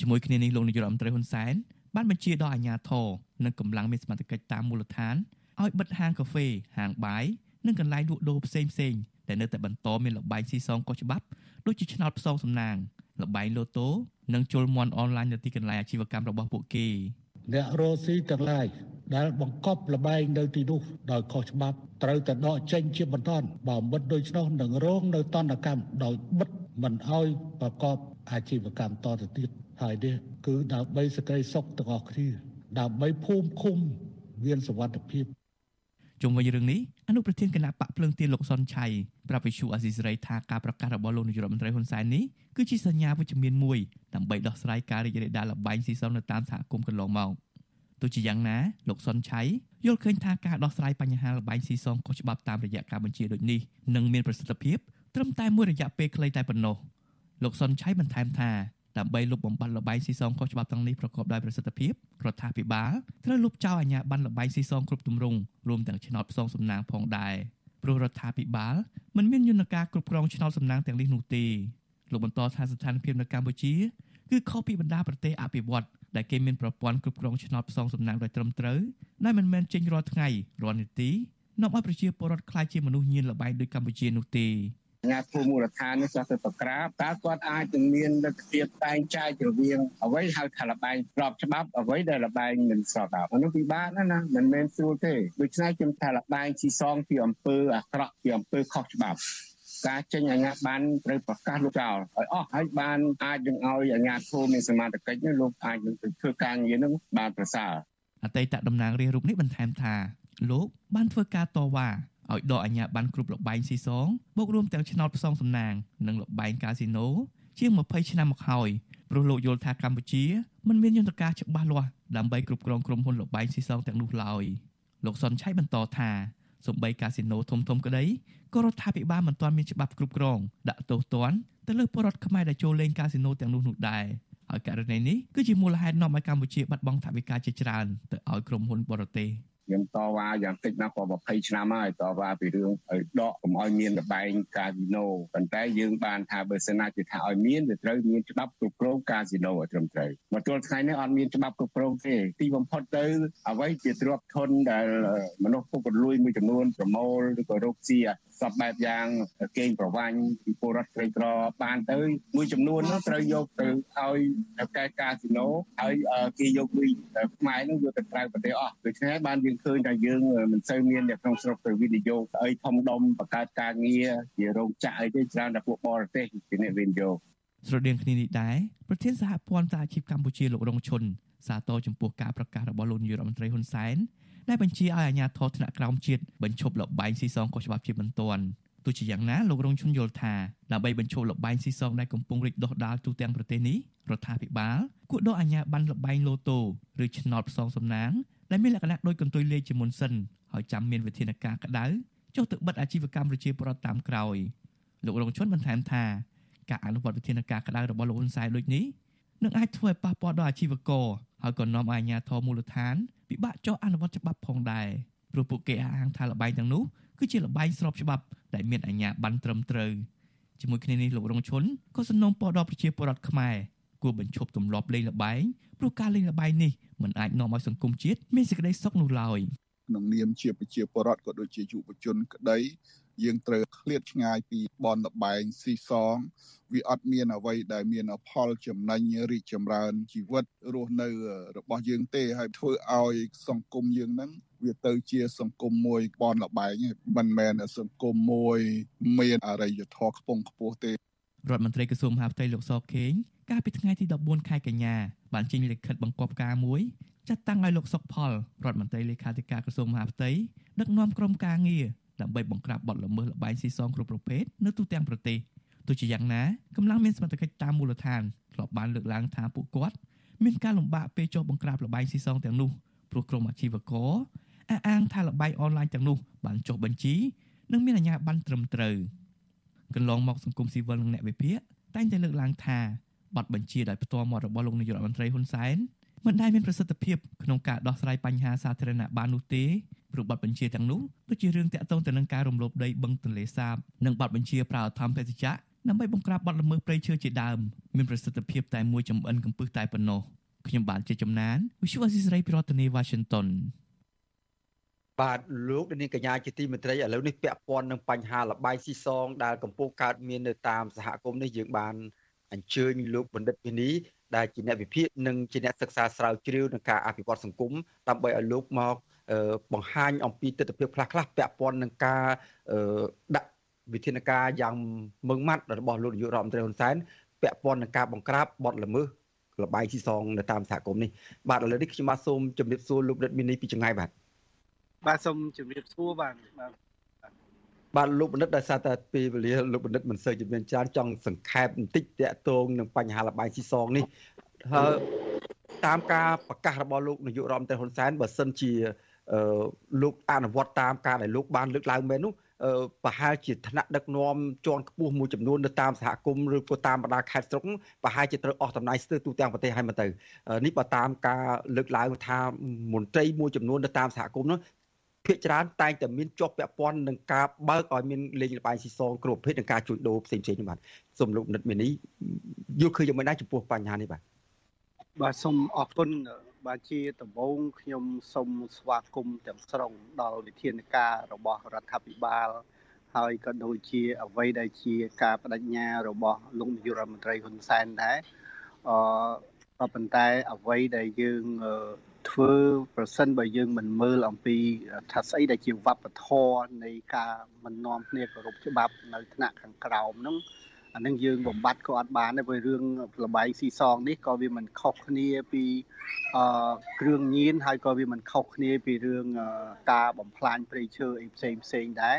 Speaker 9: ជាមួយគ្នានេះលោកនាយករដ្ឋមន្ត្រីហ៊ុនសែនបានបញ្ជាដល់អាជ្ញាធរនិងកម្លាំងមានសមត្ថកិច្ចតាមមូលដ្ឋាន ឲ្យបិទហាងកាហ្វេហាងបាយនិងកន្លែងលក់ដូរផ្សេងផ្សេងដែលនៅតែបន្តមានលបែងស៊ីសងខុសច្បាប់ដូចជាឆ្នោតផ្សងសំណាងលបែងលូតូនិងជលមន់អនឡាញនៅទីកន្លែងអាជីវកម្មរបស់ពួកគេ
Speaker 10: អ្នករស់ស៊ីទាំងឡាយដែលបង្កប់លបែងនៅទីនោះដោយខុសច្បាប់ត្រូវតែដកចេញជាបន្តបើមិនដូច្នោះនឹងរងនៅតន្តកម្មដោយបិទមិនអោយប្រកបអាជីវកម្មតទៅទៀតហើយនេះគឺដើម្បីសេចក្តីសុខទាំងអស់គ្នាដើម្បីភូមិឃុំមានសុវត្ថិភាព
Speaker 9: ជុំវិញរឿងនេះអនុប្រធានគណៈបកភ្លើងទៀនលោកសុនឆៃប្រាប់វិសុអាស៊ីសេរីថាការប្រកាសរបស់លោកនាយករដ្ឋមន្ត្រីហ៊ុនសែននេះគឺជាសញ្ញាវិជ្ជមានមួយដើម្បីដោះស្រាយការរីករាលដាលលបែងស៊ីសងនៅតាមសហគមន៍កន្លងមកទោះជាយ៉ាងណាលោកសុនឆៃយល់ឃើញថាការដោះស្រាយបញ្ហាលបែងស៊ីសងខុសច្បាប់តាមរយៈការបញ្ជាដូចនេះនឹងមានប្រសិទ្ធភាពត្រឹមតែមួយរយៈពេលខ្លីតែប៉ុណ្ណោះលោកសុនឆៃបន្ថែមថា ដើម្បីលុបបំបាត់លបែងស៊ីសងខុសច្បាប់ទាំងនេះប្រកបដោយប្រសិទ្ធភាពរដ្ឋាភិបាលត្រូវលុបចោលអាជ្ញាប័ណ្ណលបែងស៊ីសងគ្រប់ទម្រង់រួមទាំងឆ្នោតផ្សងសំណាងផងដែរព្រោះរដ្ឋាភិបាលមិនមានយន្តការគ្រប់គ្រងឆ្នោតសំណាងទាំងនេះនោះទេលោកបន្តថាស្ថានភាពនៅកម្ពុជាគឺខុសពីបណ្ដាប្រទេសអភិវឌ្ឍដែលគេមានប្រព័ន្ធគ្រប់គ្រងឆ្នោតផ្សងសំណាងដោយត្រឹមត្រូវដែលមិនមែនចេញរាល់ថ្ងៃរាល់នាទីនាំឲ្យប្រជាពលរដ្ឋខ្លាចជាមនុស្សញៀនលបែងដូចកម្ពុជានោះទេ
Speaker 11: អាញាធមូលដ្ឋាននេះគាត់ទៅប្រក្រាបតើគាត់អាចនឹងមានលទ្ធភាពតែងចែករវាងអ្វីហៅថាលបែងស្របច្បាប់អ្វីដែលលបែងមិនស្របច្បាប់នោះពិបាកណាស់ណាមិនមែនស្រួលទេដូច្នេះខ្ញុំថាលបែងស៊ីសងពីអំពើអាក្រក់ពីអំពើខុសច្បាប់ការចេញអាជ្ញាប័ណ្ណត្រូវប្រកាសលោកចោលឲ្យអស់ហើយបានអាចនឹងឲ្យអាជ្ញាធរមានសមត្ថកិច្ចនេះលោកអាចនឹងទៅធ្វើការងារនឹងបានប្រសើរ
Speaker 9: អតីតតំណាងរាស្ត្ររូបនេះបន្ថែមថាលោកបានធ្វើការតវ៉ា ឲ្យដកអាជ្ញាប័ណ្ណគ្រប់លបែងស៊ីសងបូករួមទាំងឆ្នោតផ្សងសំណាងនិងលបែងកាស៊ីណូជាង20ឆ្នាំមកហើយព្រោះលោកយល់ថាកម្ពុជាមិនមានយន្តការច្បាស់លាស់ដើម្បីគ្រប់គ្រងក្រុមហ៊ុនលបែងស៊ីសងទាំងនោះឡើយលោកសុនឆៃបន្តថាសម្បីកាស៊ីណូធំធំក្តីក៏រដ្ឋាភិបាលមិនទាន់មានច្បាប់គ្រប់គ្រងដាក់ទោសទណ្ឌទៅលើពលរដ្ឋខ្មែរដែលចូលលេងកាស៊ីណូទាំងនោះនោះដែរហើយករណីនេះគឺជាមូលហេតុនាំឲ្យកម្ពុជាបាត់បង់ថវិកាជាច្រើនទៅឲ្យក្រុមហ៊ុនបរទេស។
Speaker 11: ខ្ញុំតវ៉ាយ៉ាងតិចណាស់ក៏20ឆ្នាំហើយតវ៉ាពីរឿងឲ្យដកកុំឲ្យមានលបែងកាស៊ីណូប៉ុន្តែយើងបានថាបើសិនណាជាថាឲ្យមានវាត្រូវមានច្បាប់គ្រប់គ្រងកាស៊ីណូឲ្យត្រឹមត្រូវមកទល់ថ្ងៃនេះអត់មានច្បាប់គ្រប់គ្រងទេទីបំផុតទៅអ្វីជាទ្រព្យធនដែលមនុស្សពុករលួយមួយចំនួនប្រមូលឬក៏រកស៊ីសពបែបយ៉ាងកេងប្រវាញ់ពីពលរដ្ឋក្រីក្របានទៅមួយចំនួននោះត្រូវយកទៅឲ្យកែកាស៊ីណូហើយគេយកលុយខ្មែរនោះយកទៅក្រៅប្រទេសអស់ដូច្នេះបានយើងឃើញថាយើងមិនសូវមានអ្នកក្នុងស្រុកទៅវិនិយោគអីធំដុំបង្កើតការងារជារោងចក្រអីទេច្រើនតែពួកបរទេសជាអ្នកវិនិយោគ
Speaker 9: ស្រដៀងគ្នានេះដែរប្រធានសហព័ន្ធសហជីពកម្ពុជាលោករងឈុនសាទរចំពោះការប្រកាសរបស់លោកនាយរដ្ឋមន្ត្រីហ៊ុនសែន ដែលបញ្ជាឲ្យអាជ្ញាធរថ្នាក់ក្រោមជាតិបញ្ឈប់លបែងស៊ីសងខុសច្បាប់ជាបន្ទាន់ទោះជាយ៉ាងណាលោករងឈុនយល់ថាដើម្បីបញ្ឈប់លបែងស៊ីសងដែលកំពុងរីកដុះដាលទូទាំងប្រទេសនេះរដ្ឋាភិបាលគួរដកអាជ្ញាប័ណ្ណលបែងលូតូឬឆ្នោតផ្សងសំណាងដែលមានលក្ខណៈដូចកន្ទុយលេខជាមុនសិនហើយចាំមានវិធានការក្តៅចុះទៅបិទអាជីវកម្មប្រជាពលរដ្ឋតាមក្រោយលោករងឈុនបន្ថែមថាការអនុវត្តវិធានការក្តៅរបស់លោកហ៊ុនសែនដូចនេះនឹងអាចធ្វើឲ្យប៉ះពាល់ដល់អាជីវករហើយក៏នាំឲ្យអាជ្ញាធរមូលដ្ឋាន ពិបាកចុះអនុវត្តច្បាប់ផងដែរព្រោះពួកគេអះអាងថាលបែងទាំងនោះគឺជាលបែងស្របច្បាប់ដែលមានអាជ្ញាប័ណ្ណត្រឹមត្រូវជាមួយគ្នានេះលោករងឈុនក៏សំណូមពរដល់ប្រជាពលរដ្ឋខ្មែរគួរបញ្ឈប់ទម្លាប់លេងលបែងព្រោះការលេងលបែងនេះមិនអាចនាំឲ្យសង្គមជាតិមានសេចក្តីសុខនោះឡើយ
Speaker 12: ក្នុងនាមជាប្រជាពលរដ្ឋក៏ដូចជាយុវជនក្តី យើងត្រូវឃ្លាតឆ្ងាយពីបនលបែងស៊ីសង វាអត់មានអ្វីដែលមានផលចំណេញរីកចម្រើនជីវិតរស់នៅរបស់យើងទេហើយធ្វើឲ្យសង្គមយើងហ្នឹងវាទៅជាសង្គមមួយបនលបែងមិនមែនសង្គមមួយមានអរិយធម៌ខ្ពង់ខ្ពស់ទេ
Speaker 9: រដ្ឋមន្ត្រីក្រសួងមហាផ្ទៃលោកសខេងកាលពីថ្ងៃទី14ខែកញ្ញាបានចេញលិខិតបង្គាប់ការមួយចាត់តាំងឲ្យលោកសុកផលរដ្ឋមន្ត្រីលេខាធិការក្រសួងមហាផ្ទៃដឹកនាំក្រុមការងារ ដើម្បីបង្ក្រាបបទល្មើសល្បែងស៊ីសងគ្រប់ប្រភេទនៅទូទាំងប្រទេសទោះជាយ៉ាងណាកម្លាំងមានសមត្ថកិច្ចតាមមូលដ្ឋានធ្លាប់បានលើកឡើងថាពួកគាត់មានការលំបាកពេលចុះបង្ក្រាបល្បែងស៊ីសងទាំងនោះព្រោះក្រុមអាជីវករអះអាងថាល្បែងអនឡាញទាំងនោះបានចុះបញ្ជីនិងមានអាជ្ញាប័ណ្ណត្រឹមត្រូវកន្លងមកសង្គមស៊ីវិលនិងអ្នកវិភាគតែងតែលើកឡើងថាប័ណ្ណបញ្ជាដោយផ្ទាល់មាត់របស់លោកនាយករដ្ឋមន្ត្រីហ៊ុនសែន មិនដែលមានប្រសិទ្ធភាពក្នុងការដោះស្រាយបញ្ហាសាធារណៈបាននោះទេព្រោះប័ណ្ណបញ្ជាទាំងនោះដូចជារឿងតាក់ទងទៅនឹងការរំលោភដីបឹងទន្លេសាបនិងប័ណ្ណបញ្ជាប្រើអធម្មភេសជ្ជៈដើម្បីបង្ក្រាបបទល្មើសព្រៃឈើជាដើមមានប្រសិទ្ធភាពតែមួយចំអិនកម្ពឹសតែប៉ុណ្ណោះខ្ញុំបានជាចំណាន Visual Assisray ប្រធានាទី Washington
Speaker 1: បាទលោកនាងកញ្ញាជាទីមេត្រីឥឡូវនេះពាក់ព័ន្ធនឹងបញ្ហាលបាយស៊ីសងដែលកំពុងកើតមាននៅតាមសហគមន៍នេះយើងបានអញ្ជើញលោកបណ្ឌិតវិនី ដែលជាអ្នកវិភាគនិងជាអ្នកសិក្សាស្រាវជ្រាវនឹងការអភិវឌ្ឍសង្គមដើម្បីឲ្យលោកមកបង្ហាញអំពីទស្សនវិជ្ជាខ្លះខ្លះពាក់ព័ន្ធនឹងការដាក់វិធានការយ៉ាងម៉ឺងម៉ាត់របស់លោកនាយករដ្ឋមន្ត្រីហ៊ុនសែនពាក់ព័ន្ធនឹងការបង្ក្រាបបទល្មើសលបាយស៊ីសងនៅតាមសហគមន៍នេះបាទឥឡូវនេះខ្ញុំបាទសូមជម្រាបសួរលោកដិតមីនីពីចម្ងាយបាទ
Speaker 13: បាទសូមជម្រាបសួរបាទ បាទ
Speaker 1: បាទលោកបណ្ឌិតដោយសារតែពេលវេលាលោកបណ្ឌិតមិនសូវជំនាញច្រើនចង់សង្ខេបបន្តិចតាក់ទងនឹងបញ្ហាលបាយស៊ីសងនេះហើយតាមការប្រកាសរបស់លោកនាយករដ្ឋមន្ត្រីហ៊ុនសែនបើសិនជាលោកអនុវត្តតាមការដែលលោកបានលើកឡើងមែននោះប្រហែលជាថ្នាក់ដឹកនាំជាន់ខ្ពស់មួយចំនួននៅតាមសហគមន៍ឬក៏តាមបណ្ដាខេត្តស្រុកប្រហែលជាត្រូវអស់តំណែងស្ទើរទូទាំងប្រទេសហើយមកទៅនេះបើតាមការលើកឡើងថាមន្ត្រីមួយចំនួននៅតាមសហគមន៍នោះ ភាគច្រើនតែងតែមានជាប់ពាក់ព័ន្ធនឹងការបើកឲ្យមានលេងលបាយស៊ីសងគ្រប់ប្រភេទនិងការជួញដូរផ្សេងផ្សេងនេះបាទសូមលោកនិតមីនីយល់ឃើញយ៉ាងម៉េចដែរចំពោះបញ្ហានេះបាទ
Speaker 13: បាទសូមអរគុណបាទជាដំបូងខ្ញុំសូមស្វាគមន៍ទាំងស្រុងដល់វិធានការរបស់រដ្ឋាភិបាលហើយក៏ដូចជាអ្វីដែលជាការបដិញ្ញារបស់លោកនាយករដ្ឋមន្ត្រីហ៊ុនសែនដែរអឺក៏ប៉ុន្តែអ្វីដែលយើង ធ្វើប្រសិនបើយើងមិនមើលអំពីថាស្អីដែលជាវប្បធម៌នៃការមិននាំគ្នាគោរពច្បាប់នៅថ្នាក់ខាងក្រោមហ្នឹងអានឹងយើងបំបត្តិក៏អត់បានដែរព្រោះរឿងលបែងស៊ីសងនេះក៏វាមិនខុសគ្នាពីអឺគ្រឿងញៀនហើយក៏វាមិនខុសគ្នាពីរឿងការបំផ្លាញព្រៃឈើអីផ្សេងផ្សេងដែរ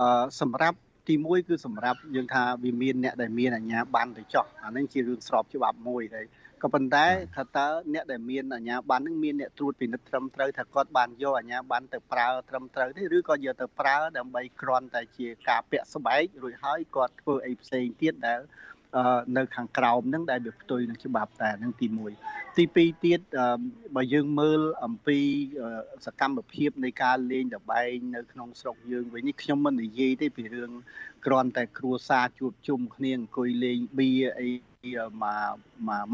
Speaker 13: អឺសម្រាប់ទី1គឺសម្រាប់យើងថាវាមានអ្នកដែលមានអាជ្ញាប័ណ្ណទៅចោះអានឹងជារឿងស្របច្បាប់មួយដែរ ក៏ប៉ុន្តែថាតើអ្នកដែលមានអាជ្ញាប័ណ្ណនឹងមានអ្នកត្រួតពិនិត្យត្រឹមត្រូវថាគាត់បានយកអាជ្ញាប័ណ្ណទៅប្រើត្រឹមត្រូវទេឬក៏យកទៅប្រើដើម្បីគ្រាន់តែជាការពាក់ស្បែករួចហើយគាត់ធ្វើអីផ្សេងទៀតដែលនៅខាងក្រោមហ្នឹងដែលវាផ្ទុយនឹងច្បាប់តែហ្នឹងទី1ទី2ទៀតបើយើងមើលអំពីសកម្មភាពនៃការលេងដបែងនៅក្នុងស្រុកយើងវិញនេះខ្ញុំមិននិយាយទេពីរឿងគ្រាន់តែគ្រួសារជួបជុំគ្នាអង្គុយលេងបៀអី មួយ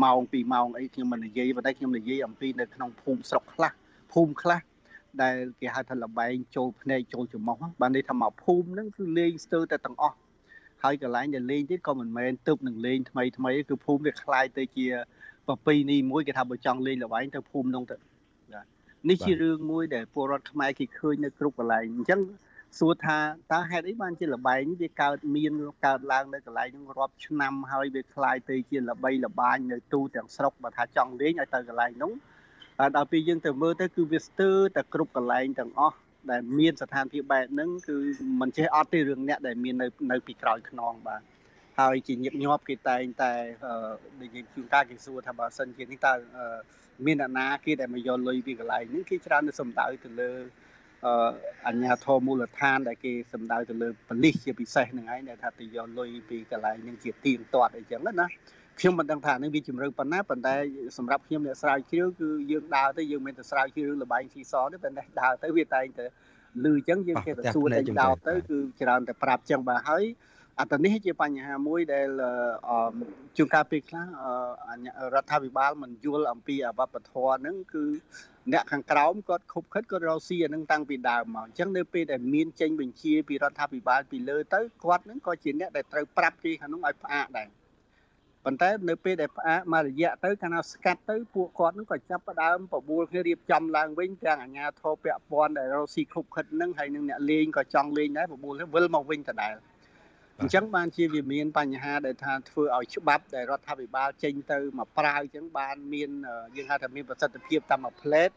Speaker 13: ម៉ោងពីរម៉ោងអីខ្ញុំមិននិយាយប៉ុន្តែខ្ញុំនិយាយអំពីនៅក្នុងភូមិស្រុកខ្លះភូមិខ្លះដែលគេហៅថាលបែងចូលភ្នែកចូលច្រមុះបានន័យថាមកភូមិហ្នឹងគឺលេងស្ទើរតែទាំងអស់ហើយកន្លែងដែលលេងទៀតក៏មិនមែនទៅនឹងលេងថ្មីថ្មីគឺភូមិវាคล้ายទៅជាប្រពៃណីមួយគេថាបើចង់លេងលបែងទៅភូមិនោះទៅនេះជារឿងមួយដែលពលរដ្ឋខ្មែរគេឃើញនៅគ្រប់កន្លែងអញ្ចឹង សួរថាតើហេតុអីបានជាលបែងវាកើតមានកើតឡើងនៅកន្លែងនោះរាប់ឆ្នាំហើយវាคล้ายទៅជាល្បីល្បាញនៅទូទាំងស្រុកបើថាចង់លេងឲ្យទៅកន្លែងនោះហើយដល់ពេលយើងទៅមើលទៅគឺវាស្ទើរតែគ្រប់កន្លែងទាំងអស់ដែលមានស្ថានភាពបែបហ្នឹងគឺមិនចេះអត់ទេរឿងអ្នកដែលមាននៅនៅពីក្រោយខ្នងបាទហើយជាញឹកញាប់គេតែងតែនិយាយជួនកាលគេសួរថាបើសិនជានេះតើមានអ្នកណាគេដែលមកយកលុយពីកន្លែងនេះគេច្រើនទៅសំដៅទៅលើ អញ្ញាធមមូលដ្ឋាន ដែលគេសំដៅទៅលើប៉ូលីសជាពិសេសនឹងឯងដែលថាទៅយកលុយពីកន្លែងនឹងជាទៀងទាត់អីចឹងណាខ្ញុំមិនដឹងថានឹងវាជំរឿប៉ុណ្ណាប៉ុន្តែសម្រាប់ខ្ញុំអ្នកស្រាវជ្រាវគឺយើងដើរទៅយើងមិនទៅស្រាវជ្រាវលបែងស៊ីសទេប៉ុន្តែដើរទៅវាតែងតែលឺចឹងយើងគេទៅសួរតែដោតទៅគឺច្រើនតែប្រាប់ចឹងបាទហើយអត្តនេះជាបញ្ហាមួយដែលជួនកាលពេលខ្លះរដ្ឋាភិបាលមិនយល់អំពីអវបធរហ្នឹងគឺ អ្នកខាងក្រោមគាត់ខុបខិតគាត់រកស៊ីអានឹងតាំងពីដើមមកអញ្ចឹងនៅពេលដែលមានចេញបញ្ជាពីរដ្ឋាភិបាលពីលើទៅគាត់នឹងក៏ជាអ្នកដែលត្រូវប្រាប់គេខាងនោះឲ្យផ្អាកដែរប៉ុន្តែនៅពេលដែលផ្អាកមករយៈទៅកាលណាស្កាត់ទៅពួកគាត់នឹងក៏ចាប់ផ្ដើមបបួលគ្នារៀបចំឡើងវិញទាំងអាជ្ញាធរពាក់ព័ន្ធដែលរកស៊ីខុបខិតនឹងហើយនឹងអ្នកលេងក៏ចង់លេងដែរបបួលវិលមកវិញដដែល អញ្ចឹងបានជាវាមានបញ្ហាដែលថាធ្វើឲ្យច្បាប់ដែលរដ្ឋាភិបាលចេញទៅមកប្រើអញ្ចឹងបានមានយើងហៅថាមានប្រសិទ្ធភាពតាមមួយផ្លេត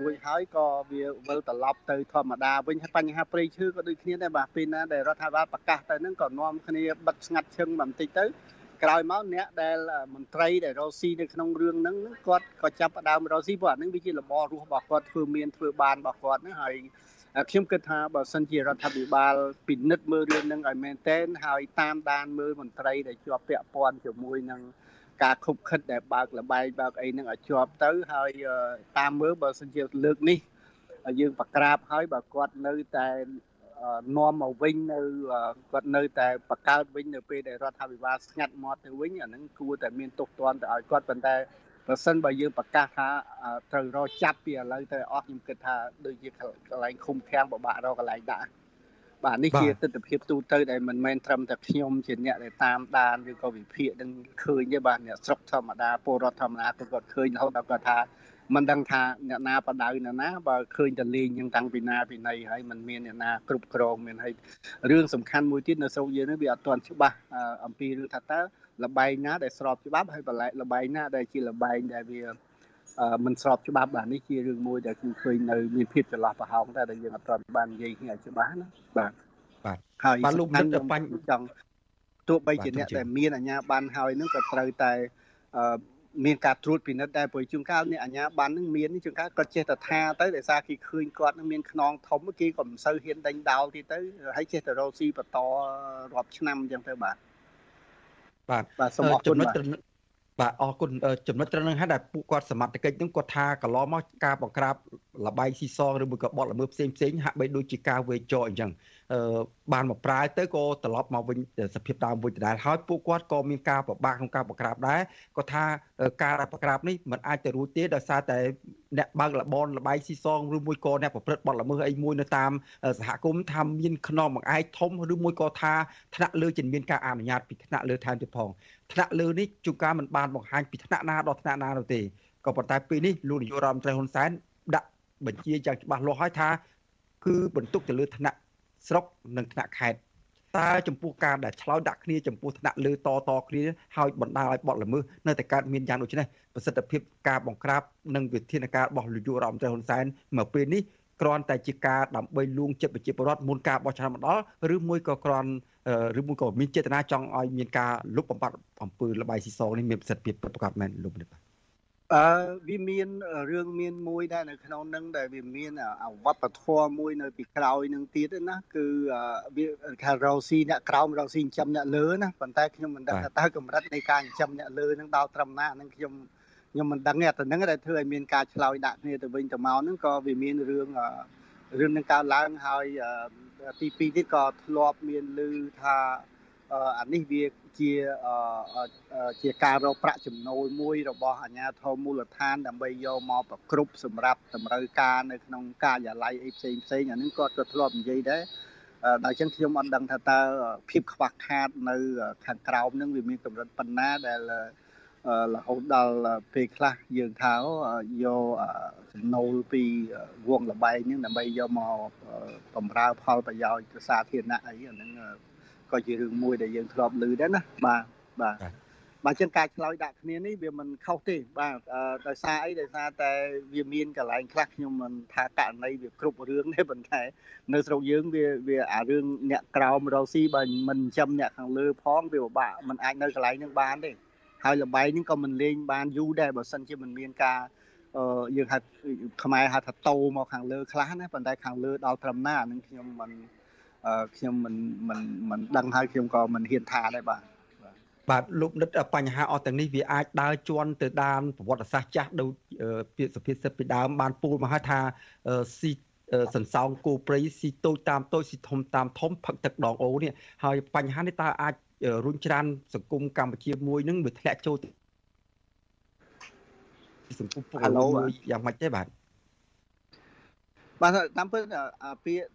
Speaker 13: រួចហើយក៏វាវិលត្រឡប់ទៅធម្មតាវិញហើយបញ្ហាព្រៃឈើក៏ដូចគ្នាដែរបាទពេលណាដែលរដ្ឋាភិបាលប្រកាសទៅហ្នឹងក៏នាំគ្នាបិទស្ងាត់ឈឹងបន្តិចទៅក្រោយមកអ្នកដែលមន្ត្រីដែលរស់ស៊ីនៅក្នុងរឿងហ្នឹងគាត់ក៏ចាប់ផ្ដើមរស់ស៊ីព្រោះអាហ្នឹងវាជាលំអរស់របស់គាត់ធ្វើមានធ្វើបានរបស់គាត់ហ្នឹងហើយ ខ្ញុំគិតថាបើសិនជារដ្ឋាភិបាលពិនិត្យមើលរឿងហ្នឹងឲ្យមែនតែនហើយតាមដានមើលមន្ត្រីដែលជាប់ពាក់ព័ន្ធជាមួយនឹងការខុបខិតដែលបើកលបែងបើកអីហ្នឹងឲ្យជាប់ទៅហើយតាមមើលបើសិនជាលើកនេះយើងប្រក្រាបហើយបើគាត់នៅតែនាំមកវិញនៅគាត់នៅតែបកកើតវិញនៅពេលដែលរដ្ឋាភិបាលស្ងាត់មាត់ទៅវិញអាហ្នឹងគួរតែមានទោសទណ្ឌទៅឲ្យគាត់ប៉ុន្តែ ប្រសិនបើយើងប្រកាសថាត្រូវរកចាប់ពីឥឡូវទៅអស់ខ្ញុំគិតថាដូចជាកន្លែងឃុំឃាំងពិបាករកកន្លែងដាក់បាទនេះជាទស្សនវិជ្ជាទូទៅដែលមិនមែនត្រឹមតែខ្ញុំជាអ្នកដែលតាមដានឬក៏វិភាគនឹងឃើញទេបាទអ្នកស្រុកធម្មតាពលរដ្ឋធម្មតាគាត់ឃើញរហូតដល់គាត់ថាមិនដឹងថាអ្នកណាបដៅអ្នកណាបើឃើញតែលេងយ៉ាងតាំងពីណាពីណីហើយมันមានអ្នកណាគ្រប់គ្រងមានហើយរឿងសំខាន់មួយទៀតនៅស្រុកយើងនេះវាអត់ទាន់ច្បាស់អំពីរឿងថាតើ លបែងណាដែលស្របច្បាប់ហើយបន្លែលបែងណាដែលជាលបែងដែលវាមិនស្របច្បាប់បាទនេះជារឿងមួយដែលគឺឃើញនៅមានភាពចន្លោះប្រហោងតែដែលយើងអត់ទាន់បាននិយាយគ្នាច្បាស់ណាបាទ
Speaker 1: បាទ
Speaker 13: ហើយបាទលោកនឹងបញ្ចង់ទោះបីជាអ្នកដែលមានអាជ្ញាប័ណ្ណហើយនឹងក៏ត្រូវតែមានការត្រួតពិនិត្យដែរព្រោះជួនកាលនេះអាញាបាននឹងមានជួនកាលគាត់ចេះតែថាទៅដោយសារគេឃើញគាត់នឹងមានខ្នងធំគេក៏មិនសូវហ៊ានដេញដោលទៀតទៅហើយចេះតែរកស៊ីបន្តរាប់ឆ្នាំអញ្ចឹងទៅបាទ
Speaker 1: បាទបាទសូមអរគុណបាទបាទអរគុណចំណុចត្រឹមនឹងហើយដែលពួកគាត់សមត្ថកិច្ចនឹងគាត់ថាកន្លងមកការបង្ក្រាបលបែងស៊ីសងឬមួយក៏បទល្មើសផ្សេងផ្សេងហាក់បីដូចជាការវេចោអញ្ចឹង បានមកប្រើទៅក៏ត្រឡប់មកវិញសភាពដើមវិញដដែលហើយពួកគាត់ក៏មានការប្របាកក្នុងការបង្ក្រាបដែរក៏ថាការបង្ក្រាបនេះมันអាចទៅរួចទេដោយសារតែអ្នកបើកលបនលបាយស៊ីសងឬមួយក៏អ្នកប្រព្រឹត្តបទល្មើសអីមួយនៅតាមសហគមន៍ថាមានខ្នងបង្អែកធំឬមួយក៏ថាថ្នាក់លើជំនាញការអនុញ្ញាតពីថ្នាក់លើថែមទៀតផងថ្នាក់លើនេះជួនកាលមិនបានបង្ហាញពីថ្នាក់ណាដល់ថ្នាក់ណានោះទេក៏ប៉ុន្តែពេលនេះលោកនាយករដ្ឋមន្ត្រីហ៊ុនសែនដាក់បញ្ជាយ៉ាងច្បាស់លាស់ហើយថាគឺបន្ទុកទៅលើថ្នាក់ ស្រុកនិងថ្នាក់ខេត្តតើចំពោះការដែលឆ្លោយដាក់គ្នាចំពោះថ្នាក់លើតតគ្នាហើយបណ្ដាលឲ្យបទល្មើសនៅតែកើតមានយ៉ាងដូចនេះប្រសិទ្ធភាពការបង្ក្រាបនិងវិធានការរបស់លោកយុរដ្ឋមន្ត្រីហ៊ុនសែនមកពេលនេះគ្រាន់តែជាការដើម្បីលួងចិត្តប្រជាពលរដ្ឋមុនការបោះឆ្នោតមកដល់ឬមួយក៏គ្រាន់ឬមួយក៏មានចេតនាចង់ឲ្យមានការលុបបំបាត់អំពើលបាយស៊ីសងនេះមានប្រសិទ្ធភាពប្រកបមែនលោកនេះបាទ
Speaker 13: អឺវាមានរឿងមានមួយដែរនៅក្នុងនឹងដែលវាមានអវត្តធម៌មួយនៅពីក្រោយនឹងទៀតណាគឺវាថារោស៊ីអ្នកក្រោមរោស៊ីចិញ្ចឹមអ្នកលើណាប៉ុន្តែខ្ញុំមិនដឹងថាតើកម្រិតនៃការចិញ្ចឹមអ្នកលើនឹងដល់ត្រឹមណាហ្នឹងខ្ញុំខ្ញុំមិនដឹងទេតែហ្នឹងដែលធ្វើឲ្យមានការឆ្លោយដាក់គ្នាទៅវិញទៅមកហ្នឹងក៏វាមានរឿងរឿងនឹងកើតឡើងហើយទី2ទៀតក៏ធ្លាប់មានឮថា អានេះវាជាជាការរកប្រាក់ចំណូលមួយរបស់អាជ្ញាធរមូលដ្ឋានដើម្បីយកមកប្រគ្រប់សម្រាប់តម្រូវការនៅក្នុងការិយាល័យអីផ្សេងផ្សេងអានេះគាត់ក៏ធ្លាប់និយាយដែរដល់ចឹងខ្ញុំអត់ដឹងថាតើភាពខ្វះខាតនៅខាងក្រោមនឹងវាមានកម្រិតប៉ុណ្ណាដែលរហូតដល់ពេលខ្លះយើងថាយកចំណូលពីវងលបែងហ្នឹងដើម្បីយកមកបំរើផលប្រយោជន៍សាធារណៈអីអាហ្នឹង ក៏ជារឿងមួយដែលយើងធ្លាប់ឮដែរណាបាទបាទបាទចឹងការឆ្លើយដាក់គ្នានេះវាមិនខុសទេបាទដោយសារអីដោយសារតែវាមានកន្លែងខ្លះខ្ញុំមិនថាករណីវាគ្រប់រឿងទេប៉ុន្តែនៅស្រុកយើងវាវាអារឿងអ្នកក្រោមរកស៊ីបើមិនចិញ្ចឹមអ្នកខាងលើផងវាពិបាកมันអាចនៅកន្លែងហ្នឹងបានទេហើយលបែងហ្នឹងក៏មិនលេងបានយូរដែរបើសិនជាមិនមានការអឺយើងហៅខ្មែរហៅថាតោមកខាងលើខ្លះណាប៉ុន្តែខាងលើដល់ត្រឹមណាហ្នឹងខ្ញុំមិន ខ្ញុំមិនមិនមិនដឹងហើយខ្ញុំក៏មិនហ៊ានថាដែរបាទ
Speaker 1: បាទលោកនិតបញ្ហាអស់ទាំងនេះវាអាចដើរជន់ទៅដានប្រវត្តិសាស្ត្រចាស់ដូចពាក្យសុភាសិតពីដើមបានពូលមកហើយថាស៊ីសន្សោងគោព្រៃស៊ីតូចតាមតូចស៊ីធំតាមធំផឹកទឹកដងអូនេះហើយបញ្ហានេះតើអាចរុញច្រានសង្គមកម្ពុជាមួយនឹងវាធ្លាក់ចូលសង្គមពុកមួយយ៉ាងម៉េចទេបាទ
Speaker 13: បាទតាមពិតពាក្យ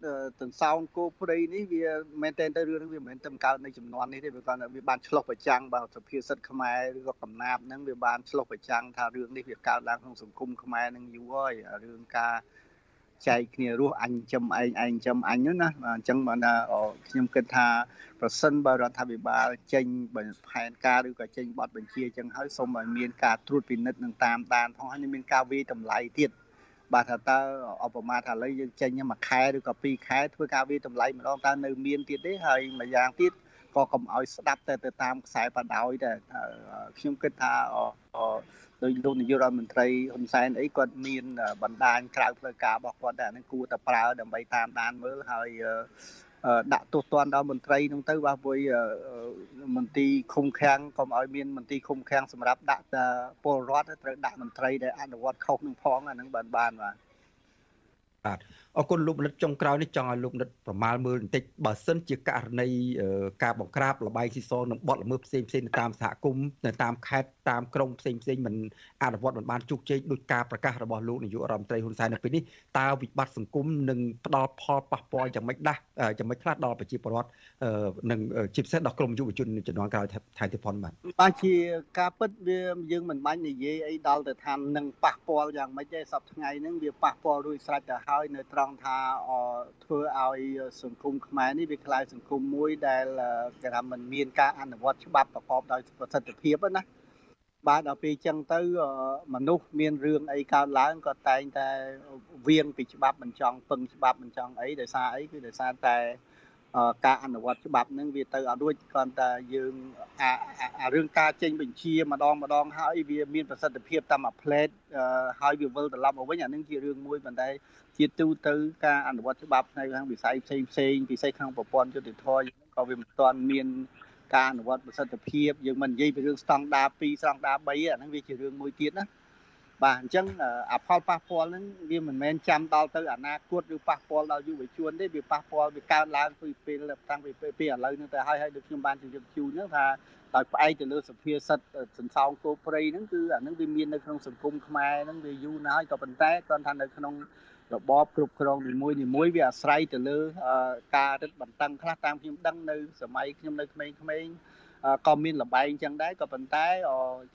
Speaker 13: ទន្សោងគោព្រៃនេះវាមែនតែនទៅរឿងនេះវាមិនមែនតែកើតនៅចំនួននេះទេវាគាត់វាបានឆ្លុះប្រចាំងបាទសភាសិទ្ធខ្មែរឬក៏កំណាបហ្នឹងវាបានឆ្លុះប្រចាំងថារឿងនេះវាកើតឡើងក្នុងសង្គមខ្មែរនឹងយូរហើយរឿងការចែកគ្នារស់អញចំឯងឯងចំអញហ្នឹងណាអញ្ចឹងបានខ្ញុំគិតថាប្រសិនបើរដ្ឋាភិបាលចេញផែនការឬក៏ចេញបទបញ្ជាអញ្ចឹងហើយសូមឲ្យមានការត្រួតពិនិត្យនឹងតាមដានផងហើយមានការវិតម្លៃទៀត បាទថាតើអបមាថាឥឡូវយើងចេញមួយខែឬក៏ពីរខែធ្វើការវិតម្លៃម្ដងតើនៅមានទៀតទេហើយមួយយ៉ាងទៀតក៏កុំឲ្យស្ដាប់តែទៅតាមខ្សែបដោយតែខ្ញុំគិតថាដោយលោកនាយករដ្ឋមន្ត្រីហ៊ុនសែនអីគាត់មានបណ្ដាញក្រៅផ្លូវការរបស់គាត់តែអានឹងគួរតែប្រើដើម្បីតាមដានមើលហើយ ដាក់ទោសទណ្ឌដល់មន្ត្រីនោះទៅបាទព្រោះមន្ទីរឃុំឃាំងកុំឲ្យមានមន្ទីរឃុំឃាំងសម្រាប់ដាក់ពលរដ្ឋត្រូវដាក់មន្ត្រីដែលអនុវត្តខុសនឹងផងអានឹងបានបានបាទ
Speaker 1: បាទ អរគុណលោកមនិតចុងក្រោយនេះចង់ឲ្យលោកមនិតប្រមាលមើលបន្តិចបើសិនជាករណីការបង្ក្រាបលបែងស៊ីសងនិងបទល្មើសផ្សេងផ្សេងតាមសហគមន៍នៅតាមខេត្តតាមក្រុងផ្សេងផ្សេងមិនអនុវត្តមិនបានជោគជ័យដោយការប្រកាសរបស់លោកនាយករដ្ឋមន្ត្រីហ៊ុនសែននៅពេលនេះតើវិបត្តិសង្គមនឹងផ្ដល់ផលប៉ះពាល់យ៉ាងម៉េចដែរយ៉ាងម៉េចខ្លះដល់ប្រជាពលរដ្ឋនិងជាពិសេសដល់ក្រមយុវជនជំនាន់ក្រោយថៃទីផុនបាទ
Speaker 13: បាទជាការពិតវាយើងមិនបាច់និយាយអីដល់ទៅថានឹងប៉ះពាល់យ៉ាងម៉េចទេសប្តាហ៍ថ្ងៃហ្នឹងវាប៉ះពាល់រួចស្រេចទៅហើយនៅត្រង់ង់ថាធ្វើឲ្យសង្គមខ្មែរនេះវាក្លាយសង្គមមួយដែលគេថាมันមានការអនុវត្តច្បាប់ប្រកបដោយប្រសិទ្ធភាពណាបាទដល់ពេលអញ្ចឹងទៅមនុស្សមានរឿងអីកើតឡើងក៏តែងតែវៀងពីច្បាប់មិនចង់ពឹងច្បាប់មិនចង់អីដោយសារអីគឺដោយសារតែ ការអនុវត្តច្បាប់ហ្នឹងវាទៅអត់រួចគ្រាន់តែយើងអារឿងការចេញបញ្ជាម្ដងម្ដងហើយវាមានប្រសិទ្ធភាពតាមមួយផ្លេតហើយវាវិលត្រឡប់មកវិញអានឹងជារឿងមួយប៉ុន្តែជាទូទៅការអនុវត្តច្បាប់នៅខាងវិស័យផ្សេងផ្សេងពិសេសក្នុងប្រព័ន្ធយុតិធធម៌ក៏វាមិនទាន់មានការអនុវត្តប្រសិទ្ធភាពយើងមិននិយាយពីរឿងស្តង់ដារ2ស្តង់ដារ3អាហ្នឹងវាជារឿងមួយទៀតណា បាទអញ្ចឹងអផលប៉ះពាល់ហ្នឹងវាមិនមែនចាំដល់ទៅអនាគតឬប៉ះពាល់ដល់យុវជនទេវាប៉ះពាល់វាកើតឡើងពីពេលតាំងពីពីឥឡូវហ្នឹងទៅហើយហើយដូចខ្ញុំបានជម្រាបជូនហ្នឹងថាដោយផ្អែកទៅលើសភាសិទ្ធសន្សងគោព្រៃហ្នឹងគឺអាហ្នឹងវាមាននៅក្នុងសង្គមខ្មែរហ្នឹងវាយូរណាស់ហើយក៏ប៉ុន្តែគាត់ថានៅក្នុងរបបគ្រប់គ្រងនីមួយនីមួយវាអាស្រ័យទៅលើការរឹតបន្តឹងខ្លះតាមខ្ញុំដឹងនៅសម័យខ្ញុំនៅក្មេងៗ ក៏មានលបែងចឹងដែរក៏ប៉ុន្តែ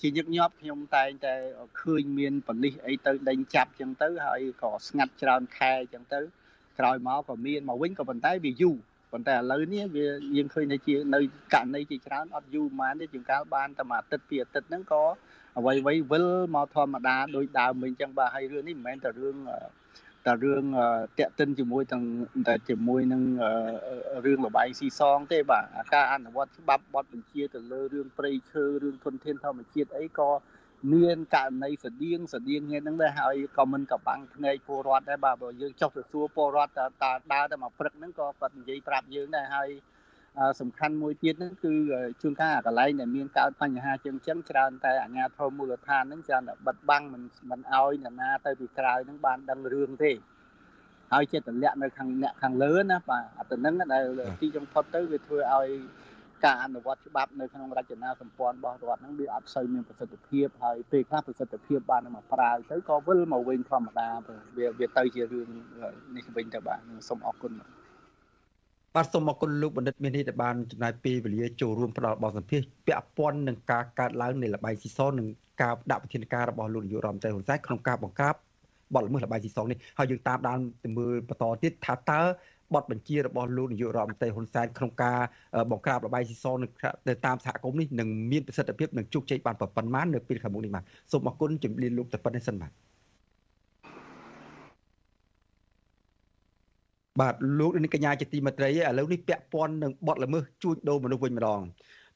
Speaker 13: ជាញឹកញាប់ខ្ញុំតែងតែឃើញមានប៉និសអីទៅដេញចាប់ចឹងទៅហើយក៏ស្ងាត់ច្រើនខែចឹងទៅក្រោយមកក៏មានមកវិញក៏ប៉ុន្តែវាយូរប៉ុន្តែឥឡូវនេះវាយើងឃើញថាជានៅករណីជាច្រើនអត់យូរប៉ុន្មានទេជាងកាលបានតែមួយអាទិត្យពីរអាទិត្យហ្នឹងក៏អ្វីអ្វីវិលមកធម្មតាដោយដើមវិញចឹងបាទហើយរឿងនេះមិនមែនតែរឿង តែរឿងតាក់ទិនជាមួយទាំងតែជាមួយនឹងរឿងលបាយស៊ីសងទេបាទការអនុវត្តច្បាប់បទបញ្ជាទៅលើរឿងព្រៃឈើរឿងធនធានធម្មជាតិអីក៏មានករណីស្តៀងស្តៀងគ្នាហ្នឹងដែរហើយក៏មិនក៏បាំងភ្នែកពលរដ្ឋដែរបាទបើយើងចុះទៅសួរពលរដ្ឋតើដើរតែមកព្រឹកហ្នឹងក៏គាត់និយាយប្រាប់យើងដែរហើយ សំខាន់មួយទៀតហ្នឹងគឺជួនកាលកន្លែងដែលមានកើតបញ្ហាជាងចឹងច្រើនតែអាជ្ញាធរមូលដ្ឋានហ្នឹងច្រើនតែបិទបាំងមិនមិនអោយអ្នកណាទៅពីក្រៅហ្នឹងបានដឹងរឿងទេហើយចិត្តលាក់នៅខាងអ្នកខាងលើណាបាទអាទៅនឹងដែលទីចុងផុតទៅវាធ្វើឲ្យការអនុវត្តច្បាប់នៅក្នុងរចនាសម្ព័ន្ធរបស់រដ្ឋហ្នឹងវាអត់សូវមានប្រសិទ្ធភាពហើយពេលខ្លះប្រសិទ្ធភាពបានមកប្រើទៅក៏វិលមកវិញធម្មតាវាវាទៅជារឿងនេះវិញទៅបាទសូមអរគុណ
Speaker 1: បាទ សូមអរគុណលោកបណ្ឌិតមាននេះដែលបានចំណាយពេលវេលាចូលរួមផ្ដល់បទសម្ភាសន៍ពាក់ព័ន្ធនឹងការកើតឡើងនៃលបាយស៊ីសននិងការដាក់វិធានការរបស់លោកនាយករដ្ឋមន្ត្រីហ៊ុនសែនក្នុងការបង្ក្រាបបទល្មើសលបាយស៊ីសងនេះហើយយើងតាមដានទៅមើលបន្តទៀតថាតើបទបញ្ជារបស់លោកនាយករដ្ឋមន្ត្រីហ៊ុនសែនក្នុងការបង្ក្រាបលបាយស៊ីសងនៅតាមសហគមន៍នេះនឹងមានប្រសិទ្ធភាពនិងជោគជ័យបានប៉ុន្មាននៅពេលខាងមុខនេះបាទសូមអរគុណជំរាបលោកតែប៉ុណ្្នេះសិនបាទ បាទលោកនាងកញ្ញាជាទីមេត្រីឥឡូវនេះពាក់ព័ន្ធនឹងបទល្មើសជួញដូរមនុស្សវិញម្ដង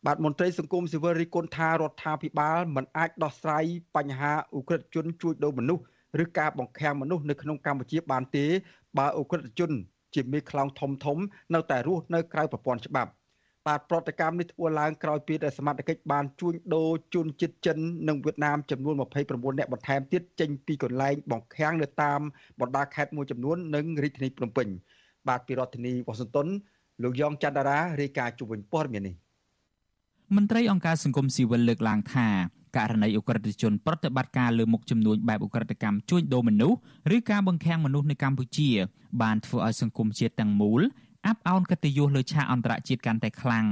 Speaker 1: បាទមន្ត្រីសង្គមស៊ីវិលរីគុណថារដ្ឋាភិបាលមិនអាចដោះស្រាយបញ្ហាឧក្រិដ្ឋជនជួញដូរមនុស្សឬការបង្ខាំងមនុស្សនៅក្នុងកម្ពុជាបានទេបើអ ுக ្រិតជន ជាមេខ្លោងធំធំ នៅតែរស់នៅក្រៅប្រព័ន្ធច្បាប់ បាទប្រតិកម្មនេះធ្វើឡើងក្រោយពីដែលសមត្ថកិច្ចបានជួញដូរជនជាតិចិននិងវៀតណាមចំនួន29នាក់បន្ថែមទៀតចេញពីកន្លែងបង្ខាំងនៅតាមបណ្ដាខេត្តមួយចំនួននិងរាជធានីភ្នំពេញបាទពីរដ្ឋធានីវ៉ាស៊ីនតោនលោកយ៉ងច័ន្ទតារារាយការណ៍ជុំវិញព័ត៌មាននេះ
Speaker 14: មន្ត្រីអង្គការសង្គមស៊ីវិលលើកឡើងថាករណីអ ுக ្រិតជនប្រតិបត្តិការលើមុខចំនួនបែបអ ுக ្រិតកម្មជួញដូរមនុស្សឬការបង្ខាំងមនុស្សនៅកម្ពុជា បានធ្វើឲ្យសង្គមជាតិទាំងមូល អាប់អោនកិត្តិយសលើឆាកអន្តរជាតិកាន់តែខ្លាំង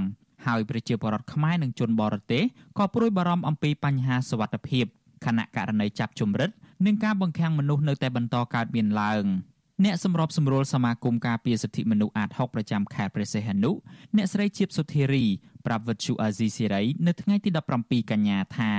Speaker 14: ហើយប្រជាពលរដ្ឋខ្មែរនិងជនបរទេសក៏ព្រួយបារម្ភអំពីបញ្ហាសវត្ថិភាពខណៈករណីចាប់ជំរិតនិងការបង្ខាំងមនុស្សនៅតែបន្តកើតមានឡើងអ្នកសម្របសម្រួលសមាគមការពារសិទ្ធិមនុស្សអាត6ប្រចាំខេត្តព្រះសីហនុអ្នកស្រីជាបសុធារីប្រាប់វិទ្យុអាស៊ីសេរីនៅថ្ងៃទី17កញ្ញាថា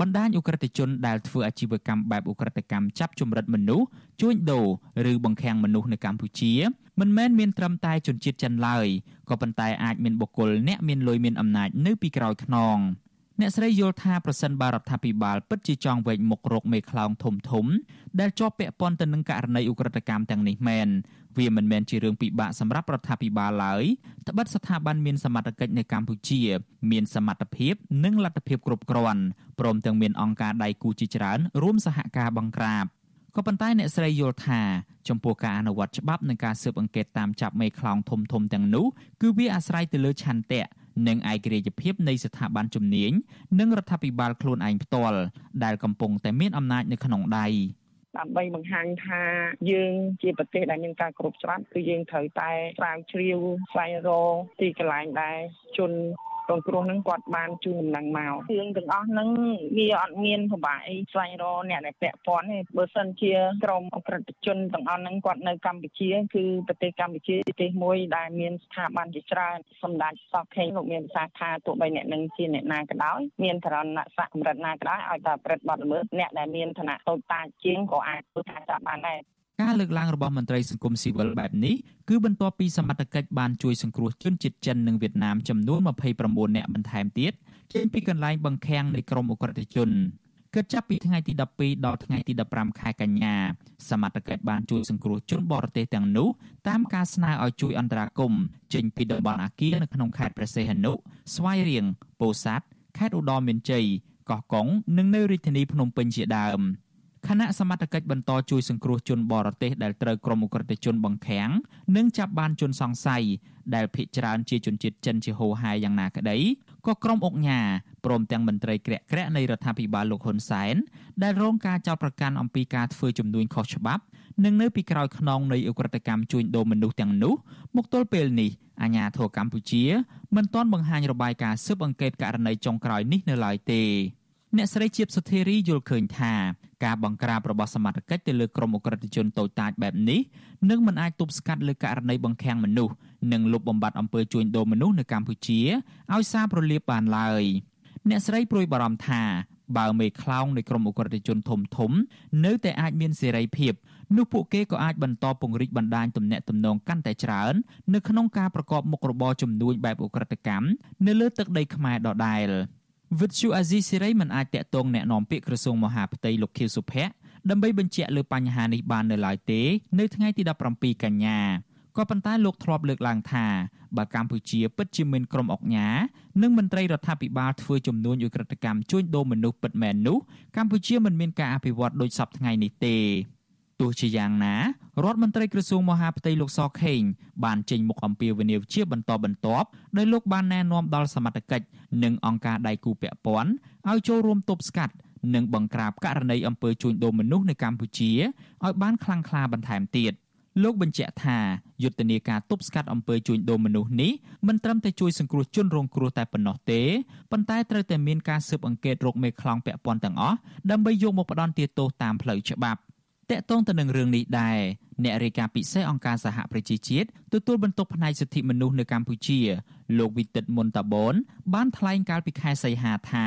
Speaker 14: បណ្ដាញអ ுக ្រិតជនដែលធ្វើអាជីវកម្មបែបអ ுக ្រិតកម្មចាប់ជំរិតមនុស្សជួញដូរឬបង្ខាំងមនុស្សនៅកម្ពុជា មិនមែនមានត្រឹមតែជនជាតិចិនឡើយក៏ប៉ុន្តែអាចមានបុគ្គលអ្នកមានលុយមានអំណាចនៅពីក្រោយខ្នងអ្នកស្រីយល់ថាប្រសិនបើរដ្ឋាភិបាលពិតជាចង់វែកមុខរកមេខ្លោងធំធំដែលជាប់ពាក់ព័ន្ធទៅនឹងករណីឧក្រិដ្ឋកម្មទាំងនេះមែនវាមិនមែនជារឿងពិបាកសម្រាប់រដ្ឋាភិបាលឡើយត្បិតស្ថាប័នមានសមត្ថកិច្ចនៅកម្ពុជា មានសមត្ថភាពនិងលទ្ធភាពគ្រប់គ្រាន់ព្រមទាំងមានអង្គការដៃគូជាច្រើនរួមសហការបង្ក្រាប ក៏ប៉ុន្តែអ្នកស្រីយល់ថាចំពោះការអនុវត្តច្បាប់និងការស៊ើបអង្កេតតាមចាប់មេខ្លោងធំធំទាំងនោះគឺវាអាស្រ័យទៅលើឆន្ទៈនិងឯករាជ្យភាពនៃស្ថាប័នជំនាញនិងរដ្ឋាភិបាលខ្លួនឯងផ្ទាល់ដែលកំពុងតែមានអំណាចនៅក្នុងដៃ
Speaker 15: ដើម្បីបង្ហាញថាយើងជាប្រទេសដែលមានការគ្រប់ច្បាប់គឺយើងត្រូវតែស្រាវជ្រាវស្វែងរកទីកន្លែងដែលជន រងគ្រោះហ្នឹងគាត់បានជូនដំណឹងមករឿងទាំងអស់ហ្នឹងវាអត់មានពិបាកអីស្វែងរកអ្នកដែលពាក់ព័ន្ធទេបើសិនជាក្រមអក្រិតជនទាំងអស់ហ្នឹងគាត់នៅកម្ពុជាគឺប្រទេសកម្ពុជាប្រទេសមួយដែលមានស្ថាប័នជាច្រើនសម្ដេចសពខេងលោកមានប្រសាសន៍ថាទោះបីអ្នកនឹងជាអ្នកណាក៏ដោយមានឋានៈស័ក្តិកម្រិតណាក៏ដោយឲ្យតែប្រព្រឹត្តបទល្មើសអ្នកដែលមានឋានៈតូចតាចជាងក៏អាចធ្វើការចាប់បានដែរ
Speaker 14: ការលើកឡើងរបស់មន្ត្រីសង្គមស៊ីវិលបែបនេះគឺបន្ទាប់ពីសមត្ថកិច្ចបានជួយសង្គ្រោះជនជាតិចិននិងវៀតណាមចំនួន29នាក់បន្ថែមទៀតចេញពីកន្លែងបង្ខាំងនៃក្រុមអ ுக ្រិតជនគិតចាប់ពីថ្ងៃទី12ដល់ថ្ងៃទី15ខែកញ្ញាសមត្ថកិច្ចបានជួយសង្គ្រោះជនបរទេសទាំងនោះតាមការស្នើឲ្យជួយអន្តរាគមន៍ចេញពីតំបន់អាគារនៅក្នុងខេត្តព្រះសីហនុស្វាយរៀងពោធិ៍សាត់ខេត្តឧត្តរមានជ័យកោះកុងនិងនៅរាជធានីភ្នំពេញជាដើមខ គណៈសមត្ថកិច្ចបន្តជួយសង្គ្រោះជនបរទេសដែលត្រូវក្រុមអ ுக ្រិតជនបង្ខាំងនិងចាប់បានជនសង្ស័យដែលភ ieck ច្រើនជាជនជាតិចិនជាហូហែយ៉ាងណាក្តីក៏ក្រុមអុកញ៉ាព្រមទាំងមន្ត្រីក្រាក់ក្រាក់នៃរដ្ឋាភិបាលលោកហ៊ុនសែនដែលរងការចោទប្រកាន់អំពីការធ្វើជំនួញខុសច្បាប់និងនៅពីក្រោយខ្នងនៃអ ுக ្រិតកម្មជួញដូរមនុស្សទាំងនោះមកទល់ពេលនេះអាញាធរកម្ពុជាមិនទាន់បង្ហាញរបាយការណ៍ស៊ើបអង្កេតករណីចុងក្រោយនេះនៅឡើយទេ អ្នកស្រីជាបសុធារីយល់ឃើញថាការបង្ក្រាបរបស់សមត្ថកិច្ចទៅលើក្រុមអក្រិតជនតូចតាចបែបនេះនឹងមិនអាចទប់ស្កាត់លើករណីបង្ខាំងមនុស្សនិងលុបបំបាត់អំពើជួញដូរមនុស្សនៅកម្ពុជាឲ្យសារប្រលាបបានឡើយអ្នកស្រីព្រួយបារម្ភថាបើមេខ្លោងនៃក្រុមអក្រិតជនធំធំ នៅតែអាចមានសេរីភាពនោះពួកគេក៏អាចបន្តពង្រីកបណ្ដាញទំនាក់ទំនងកាន់តែច្រើននៅក្នុងការប្រកបមុខរបរជំនួញបែបអ ுக ្រិតកម្មនៅលើទឹកដីខ្មែរដដែល។ វិទ្យុអាស៊ីសេរីមិនអាចតាក់ទងแนะនាំពាក្យក្រសួងមហាផ្ទៃលោកខៀវសុភ័ក្រដើម្បីបញ្ជាក់លើបញ្ហានេះបាននៅឡើយទេនៅថ្ងៃទី17កញ្ញាក៏ប៉ុន្តែលោកធ្លាប់លើកឡើងថាបើកម្ពុជាពិតជាមានក្រុមអុកញ៉ានិងមន្ត្រីរដ្ឋាភិបាលធ្វើជំនួញឧក្រិដ្ឋកម្មជួញដូរមនុស្សពិតមែននោះកម្ពុជាមិនមានការអភិវឌ្ឍដូចសពថ្ងៃនេះទេ ទោះជាយ៉ាងណារដ្ឋមន្ត្រីក្រសួងមហាផ្ទៃលោកសខេងបានចេញមុខអំពាវនាវជាបន្តបន្ទាប់ដោយលោកបានណែនាំដល់សមត្ថកិច្ចនិងអង្គការដៃគូពាក់ព័ន្ធឲ្យចូលរួមទប់ស្កាត់និងបង្ក្រាបករណីអំពើជួញដូរមនុស្សនៅកម្ពុជាឲ្យបានខ្លាំងក្លាបន្ថែមទៀតលោកបញ្ជាក់ថាយុទ្ធនាការទប់ស្កាត់អំពើជួញដូរមនុស្សនេះមិនត្រឹមតែជួយសង្គ្រោះជនរងគ្រោះតែប៉ុណ្ណោះទេប៉ុន្តែត្រូវតែមានការស៊ើបអង្កេតរកមេខ្លោងពាក់ព័ន្ធទាំងអស់ដើម្បីយកមកផ្ដន្ទាទោសតាមផ្លូវច្បាប់ តកតងទៅនឹងរឿងនេះដែរអ្នករាយការណ៍ពិសេសអង្គការសហប្រជាជាតិទទួលបន្ទុកផ្នែកសិទ្ធិមនុស្សនៅកម្ពុជា លោកវិទិតមុនតាបនបានថ្លែងកាលពីខែសីហាថា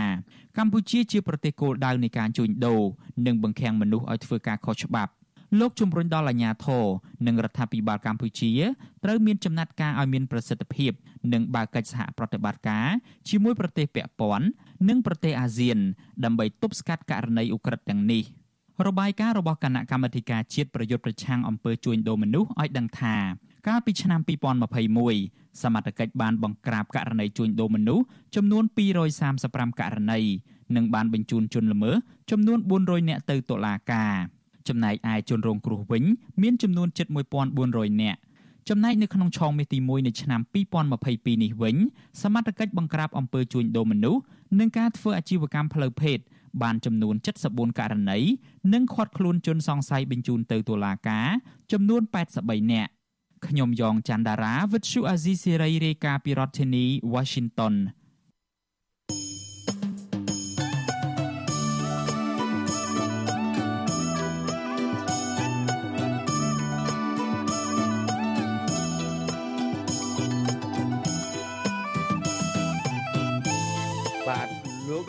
Speaker 14: កម្ពុជាជាប្រទេសគោលដៅនៃការជួញដូរនិងបង្ខាំងមនុស្សឲ្យធ្វើការខុសច្បាប់លោកជំរុញដល់អាជ្ញាធរនិងរដ្ឋាភិបាលកម្ពុជាត្រូវមានចំណាត់ការឲ្យមានប្រសិទ្ធភាព និងបើកកិច្ចសហប្រតិបត្តិការជាមួយប្រទេសពាក់ព័ន្ធនិងប្រទេសអាស៊ានដើម្បីទប់ស្កាត់ករណីឧក្រិដ្ឋទាំងនេះ។ របាយការណ៍របស់គណៈកម្មាធិការជាតិប្រយុទ្ធប្រឆាំងអំពើជួញដូរមនុស្សឲ្យដឹងថាកាលពីឆ្នាំ2021សមត្ថកិច្ចបានបង្ក្រាបករណីជួញដូរមនុស្សចំនួន235ករណីនិងបានបញ្ជូនជនល្មើសចំនួន400នាក់ទៅតុលាការចំណែកឯជនរងគ្រោះវិញមានចំនួនជិត1400នាក់ចំណែកនៅក្នុងឆមាសទី1នៃឆ្នាំ2022នេះវិញសមត្ថកិច្ចបង្ក្រាបអំពើជួញដូរមនុស្សនិងការធ្វើអាជីវកម្មផ្លូវភេទ បានចំនួន74ករណីនិងឃាត់ខ្លួនជនសង្ស័យបញ្ជូនទៅតុលាការចំនួន83នាក់ខ្ញុំយ៉ងច័ន្ទដារាវិទ្យុអាស៊ីសេរីរាយការណ៍ពីរដ្ឋធានី Washington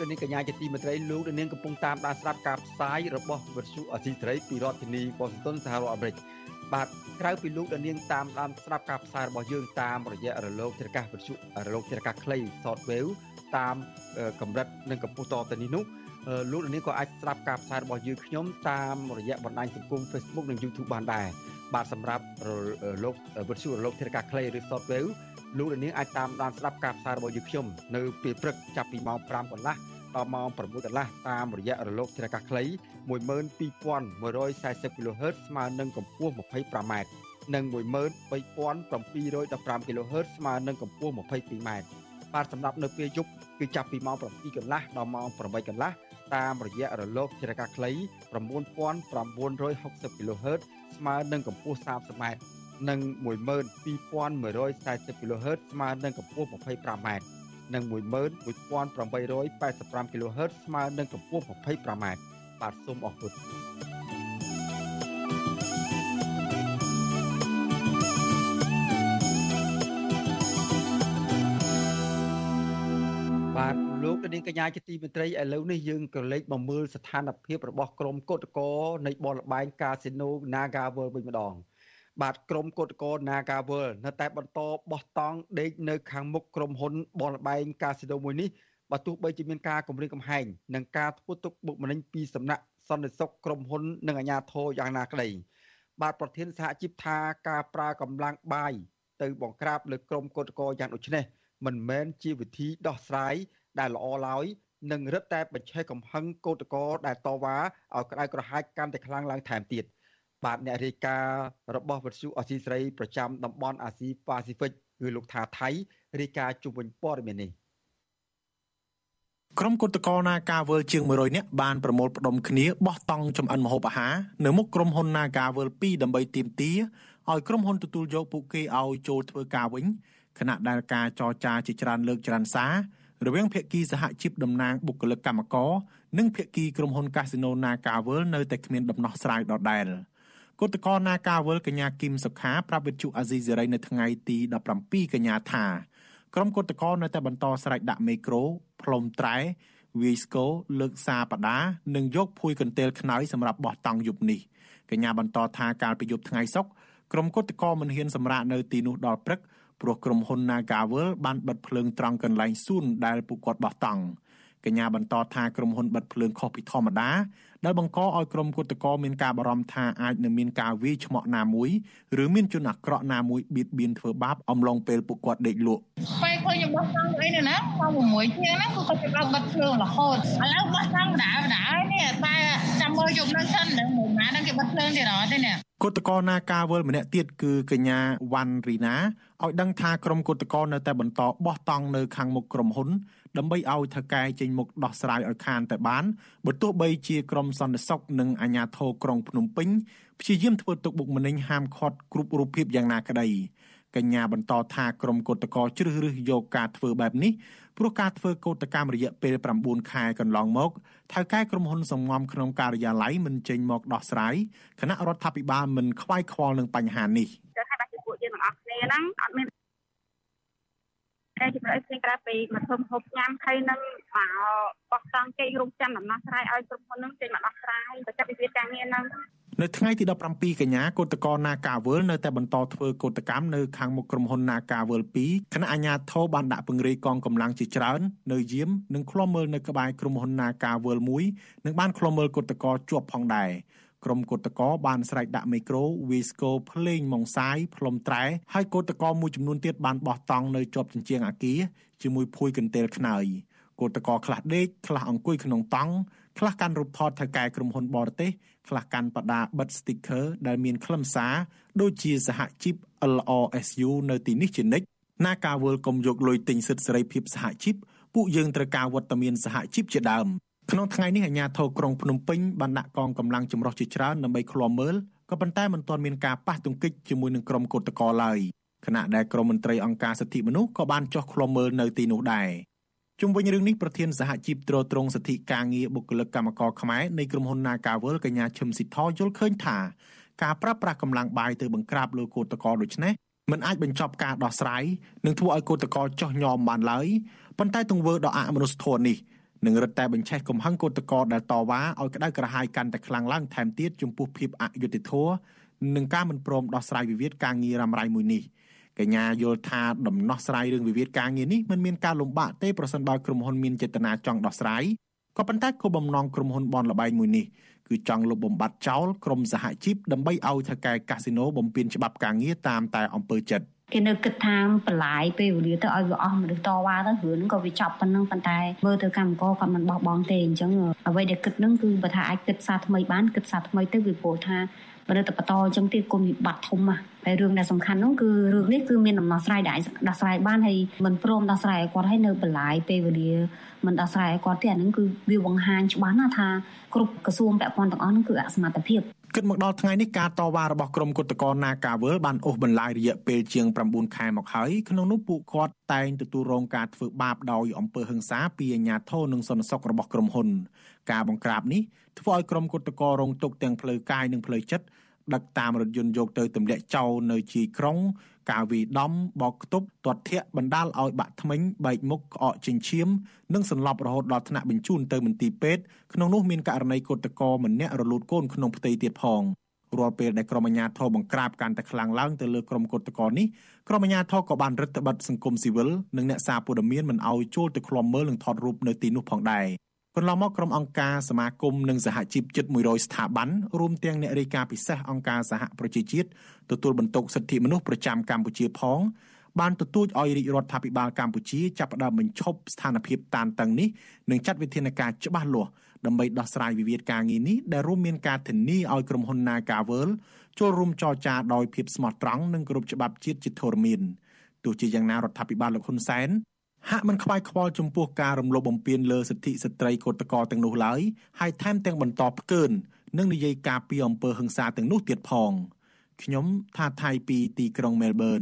Speaker 1: នាងកញ្ញាជាទីមេត្រីលោកនាងកំពុងតាមដានស្ដាប់ការផ្សាយរបស់វិទ្យុអសីសេរីពីរដ្ឋធានីវ៉ាស៊ីនតោនសហរដ្ឋអាមេរិកបាទក្រៅពីលោកនាងតាមដានស្ដាប់ការផ្សាយរបស់យើងតាមរយៈរលកធារកាសវិទ្យុរលកធារកាសខ្លី Shortwave តាមកម្រិតនិងកម្ពស់តទៅនេះនោះលោកនាងក៏អាចស្ដាប់ការផ្សាយរបស់យើងខ្ញុំតាមរយៈបណ្ដាញសង្គម Facebook និង YouTube បានដែរបាទសម្រាប់លោកវិទ្យុរលកធារកាសខ្លីឬ Shortwave លោកនាងអាចតាមដានស្ដាប់ការផ្សាយរបស់យើងខ្ញុំនៅពេលព្រឹកចាប់ពីម៉ោង5កន្លះ ដល់ម៉ោង6កន្លះតាមរយៈរលកធារកាសខ្លី12140 kHz ស្មើនឹងកម្ពស់ 25m និង13715 kHz ស្មើនឹងកម្ពស់ 22m បាទសម្រាប់នៅពេលយប់គឺចាប់ពីម៉ោង7កន្លះដល់ម៉ោង8កន្លះតាមរយៈរលកធារកាសខ្លី9960 kHz ស្មើនឹងកម្ពស់ 30m និង12140 kHz ស្មើនឹងកម្ពស់ 25m និង11885 kHz ស្មើនឹងកម្ពស់ 25m បាទសូមអរគុណបាទលោកនាងកញ្ញាជាទីមេត្រីឥឡូវនេះយើងក៏លេចមកមើលស្ថានភាពរបស់ក្រុមកោតកោនៃបលបែងកាស៊ីណូ Naga World វិញម្ដង បាទក្រុមគឧតកោ Nagawal នៅតែបន្តបោះតង់ដេកនៅខាងមុខក្រុមហ៊ុនបលបែងកាស៊ីណូមួយនេះបើទោះបីជាមានការគម្រាមកំហែងនិងការធ្វើទុកបុកម្នេញពីសំណាក់សន្តិសុខក្រុមហ៊ុននិងអាជ្ញាធរយ៉ាងណាក្តីបាទប្រធានសហជីពថាការប្រើកម្លាំងបាយទៅបង្ក្រាបលើក្រុមគឧតកោយ៉ាងដូចនេះមិនមែនជាវិធីដោះស្រាយដែលល្អឡើយនឹងរឹតតែបញ្ឆេះកំហឹងកោតក្រដែលតវ៉ាឲ្យក្តៅក្រហាយកាន់តែខ្លាំងឡើងថែមទៀត បាទអ្នករាយការណ៍របស់វិទ្យុអស៊ីសេរីប្រចាំតំបន់អាស៊ីប៉ាស៊ីហ្វិកគឺលោកថាថៃរាយការណ៍ជុំវិញព័ត៌មាននេះ
Speaker 16: ក្រុមគុតកោនាការវើលជាង100នាក់បានប្រមូលផ្ដុំគ្នាបោះតង់ចំអិនម្ហូបអាហារនៅមុខក្រុមហ៊ុននាការវើល2ដើម្បីទាមទារឲ្យក្រុមហ៊ុនទទួលយកពួកគេឲ្យចូលធ្វើការវិញខណៈដែលការចរចាជាច្រើនលើកច្រើនសាររវាងភាគីសហជីពតំណាងបុគ្គលិកកម្មករនិងភាគីក្រុមហ៊ុនកាស៊ីណូ Naga World នៅតែគ្មានដំណោះស្រាយដដែល គឧតកោ Naga World កញ្ញាគឹមសុខាប្រាប់វិទ្យុអាស៊ីសេរីនៅថ្ងៃទី17កញ្ញាថាក្រុមគឧតកោនៅតែបន្តស្រែកដាក់មេក្រូផ្លុំត្រែវាយស្គរលើកសាបដានិងយកភួយកន្ទេលខ្នើយសម្រាប់បោះតង់យប់នេះកញ្ញាបន្តថាកាលពីយប់ថ្ងៃសុក្រក្រុមគឧតកោមិនហ៊ានសម្រាកនៅទីនោះដល់ព្រឹកព្រោះក្រុមហ៊ុន Nagavel បានបិទភ្លើងត្រង់កន្លែងសួនដែលពួកគាត់បោះតង់ កញ្ញាបន្តថាក្រុមហ៊ុនបិទភ្លើងខុសពីធម្មតាដែលបង្កឲ្យក្រុមគុតកោមានការបារម្ភថាអាចនឹងមានការវាយឆ្មក់ណាមួយឬមានជនអាក្រក់ណាមួយបៀតបៀនធ្វើបាបអំឡុងពេលពួកគាត់ដេកលក់
Speaker 17: ពេលឃើញបោះតង់អីណាម៉ោង6ជាងហ្នឹងគឺគាត់ចាប់ដល់បិទភ្លើងរហូតឥឡូវបោះតង់ដដែលដដែលនេះតែចាំមើលយប់នឹងសិននឹងមួយម៉ាហ្នឹងគេបិទភ្លើងទៀតអត់ទេនេះ
Speaker 16: គុតកោនាការវល់ម្នាក់ទៀតគឺកញ្ញាវ៉ាន់រីណាឲ្យដឹងថាក្រុមគុតកោនៅតែបន្តបោះតង់នៅខាងមុខក្រុមហ៊ុន ដើម្បីឲ្យថៅកែចេញមុខដោះស្រាយឲ្យខានតែបានបើទោះបីជាក្រុមសន្តិសុខនិងអាជ្ញាធរក្រុងភ្នំពេញព្យាយាមធ្វើទុកបុកម្នេញហាមឃាត់គ្រប់រូបភាពយ៉ាងណាក្តីកញ្ញាបន្តថាក្រុមកោតក្រជ្រើសរើសយកការធ្វើបែបនេះព្រោះការធ្វើកោតកម្មរយៈពេល9ខែកន្លងមកថៅកែក្រុមហ៊ុនសំងំក្នុងការិយាល័យមិនចេញមកដោះស្រាយគណៈរដ្ឋាភិបាលមិនខ្វាយខ្វល់នឹងបញ្ហានេះ
Speaker 18: តែថាតែពួកយើងទាំងអស់គ្នាហ្នឹងអត់មាន តែជំរឿនផ្សេងក្រៅពីមកធ្វើហូបញ៉ាំហើយនឹងមកបោះតង់ជែករំចាំដំណោះស្រាយឲ្យក្រុមហ៊ុននឹងចេញមកដោះស្រាយទៅចាប់វិវាទការងារហ្នឹង
Speaker 16: នៅថ្ងៃទី17កញ្ញាគឧតកោ Nagawal នៅតែបន្តធ្វើកោតកម្មនៅខាងមុខក្រុមហ៊ុន Nagawal 2គណៈអាជ្ញាធរបានដាក់ពង្រាយកងកម្លាំងជាច្រើននៅយាមនិងឃ្លាំមើលនៅក្បែរក្រុមហ៊ុន Nagawal 1និងបានឃ្លាំមើលកោតកោជាប់ផងដែរ ក្រុមកោតកោបានស្រែកដាក់មីក្រូវីស្កូភ្លេងម៉ងសាយផ្លុំត្រែហើយកោតកោមួយចំនួនទៀតបានបោះតង់នៅជាប់ជញ្ជាំងអាគារជាមួយភួយកន្ទេលខ្នើយកោតកោខ្លះដេកខ្លះអង្គុយក្នុងតង់ខ្លះកាន់រូបថតថៅកែក្រុមហ៊ុនបរទេសខ្លះកាន់បដាបិទ sticker ដែលមានខ្លឹមសារដូចជាសហជីព LRSU នៅទីនេះជានិច្ចណាការវល់កុំយកលុយទិញសិទ្ធិសេរីភាពសហជីពពួកយើងត្រូវការវត្តមានសហជីពជាដើម ក្នុងថ្ងៃនេះអាជ្ញាធរក្រុងភ្នំពេញបានដាក់កងកម្លាំងចម្រុះជាច្រើនដើម្បីឃ្លាំមើលក៏ប៉ុន្តែមិនទាន់មានការប៉ះទង្គិចជាមួយនឹងក្រុមកោតក្រឡើយខណៈដែលក្រមមន្ត្រីអង្គការសិទ្ធិមនុស្សក៏បានចុះឃ្លាំមើលនៅទីនោះដែរជុំវិញរឿងនេះប្រធានសហជីពត្រួតត្រងសិទ្ធិការងារបុគ្គលិកកម្មករខ្មែរនៃក្រុមហ៊ុន Nagawal កញ្ញាឈឹមស៊ីថយល់ឃើញថាការប្រើប្រាស់កម្លាំងបាយទៅបង្ក្រាបលើកោតក្រដូចនេះมันអាចបញ្ចប់ការដោះស្រាយនិងធ្វើឲ្យកោតក្រចោះញោមបានឡើយប៉ុន្តែទង្វើដ៏អមនុស្សធម៌នេះ នឹងរឹតតែបញ្ឆេះកំហឹងកោតក្រដែលតវ៉ាឲ្យក្តៅក្រហាយកាន់តែខ្លាំងឡើងថែមទៀតចំពោះភាពអយុត្តិធម៌និងការមិនព្រមដោះស្រាយវិវាទការងាររ៉ាំរ៉ៃមួយនេះ។កញ្ញាយល់ថាដំណោះស្រាយរឿងវិវាទការងារនេះមិនមានការលំបាកទេប្រសិនបើក្រុមហ៊ុនមានចេតនាចង់ដោះស្រាយក៏ប៉ុន្តែគោលបំណងក្រុមហ៊ុនបនលបែងមួយនេះគឺចង់លុបបំបាត់ចោលក្រុមសហជីពដើម្បីឲ្យថៅកែកាស៊ីណូបំពេញច្បាប់ការងារតាមតែអំពើចិត្ត
Speaker 19: គេនៅគិតថាបន្លាយពេលវេលាទៅឲ្យវាអស់មនុស្សតវ៉ាទៅរឿងហ្នឹងក៏វាចប់ប៉ុណ្ណឹងប៉ុន្តែមើលទៅកម្មករគាត់មិនបោះបង់ទេអញ្ចឹងអ្វីដែលគិតហ្នឹងគឺបើថាអាចគិតសារថ្មីបានគិតសារថ្មីទៅវាព្រោះថាបើទៅបន្តអញ្ចឹងទៀតគុណវិបត្តិធំណាស់តែរឿងដែលសំខាន់នោះគឺរឿងនេះគឺមានដំណោះស្រាយដែលដោះស្រាយបានហើយមិនព្រមដោះស្រាយឲ្យគាត់ឲ្យនៅបន្លាយពេលវេលាមិនដោះស្រាយឲ្យគាត់ទេអានឹងគឺវាបង្ហាញច្បាស់ណាស់ថាគ្រប់ក្រសួងពាក់ព័ន្ធទាំងអស់នោះគឺអសមត្ថភាព
Speaker 16: គិតមកដល់ថ្ងៃនេះការតវ៉ារបស់ក្រុមគុតកោនាការវើលបានអូសបន្លាយរយៈពេលជាង9ខែមកហើយក្នុងនោះពួកគាត់តែងទទួលរងការធ្វើបាបដោយអំពើហិង្សាពីអាជ្ញាធរនិងសន្តិសុខរបស់ក្រុមហ៊ុន ការបង្ក្រាបនេះធ្វើឲ្យក្រុមគុតកោរងទុកទាំងផ្លូវកាយនិងផ្លូវចិត្តដឹកតាមរថយន្តយកទៅទម្លាក់ចោលនៅជាយក្រុង ការវីដំបោកខ្ទប់ទាត់ធាក់បណ្ដាលឲ្យបាក់ថ្មិញបែកមុខក្អកចិញ្ចៀមនិងសន្លប់រហូតដល់ថ្នាក់បញ្ជូនទៅមន្ទីរពេទ្យក្នុងនោះមានករណីកុតកោម្នាក់រលូតកូនក្នុងផ្ទៃទៀតផងរាល់ពេលដែលក្រុមអាជ្ញាធរបង្ក្រាបកាន់តែខ្លាំងឡើងទៅលើក្រុមកុតកោនេះក្រុមអាជ្ញាធរក៏បានរឹតបន្តឹងសង្គមស៊ីវិលនិងអ្នកសារព័ត៌មានមិនឲ្យចូលទៅឃ្លាំមើលនិងថតរូបនៅទីនោះផងដែរ កន្លងមកក្រុមអង្គការសមាគមនិងសហជីពជិត100ស្ថាប័នរួមទាំងអ្នករាយការណ៍ពិសេសអង្គការសហប្រជាជាតិទទួលបន្ទុកសិទ្ធិមនុស្សប្រចាំកម្ពុជាផងបានទទូចឲ្យរាជរដ្ឋាភិបាលកម្ពុជាចាប់ផ្ដើមបញ្ឈប់ស្ថានភាពតានតឹងនេះនិងចាត់វិធានការច្បាស់លាស់ដើម្បីដោះស្រាយវិវាទការងារនេះដែលរួមមានការធានាឲ្យក្រុមហ៊ុន Nagavel ចូលរួមចរចាដោយភាពស្មោះត្រង់និងគោរពច្បាប់ជាតិជាធរមានទោះជាយ៉ាងណារដ្ឋាភិបាលលោកហ៊ុនសែន ហាក់មិនខ្វាយខ្វល់ចំពោះការរំលោភបំពានលើសិទ្ធិស្ត្រីកូតកោទាំងនោះឡើយហើយថែមទាំងបន្តផ្កើននិងនិយាយការពីអំពើហិង្សាទាំងនោះទៀតផងខ្ញុំថាថៃពីទីក្រុងមែលប៊ន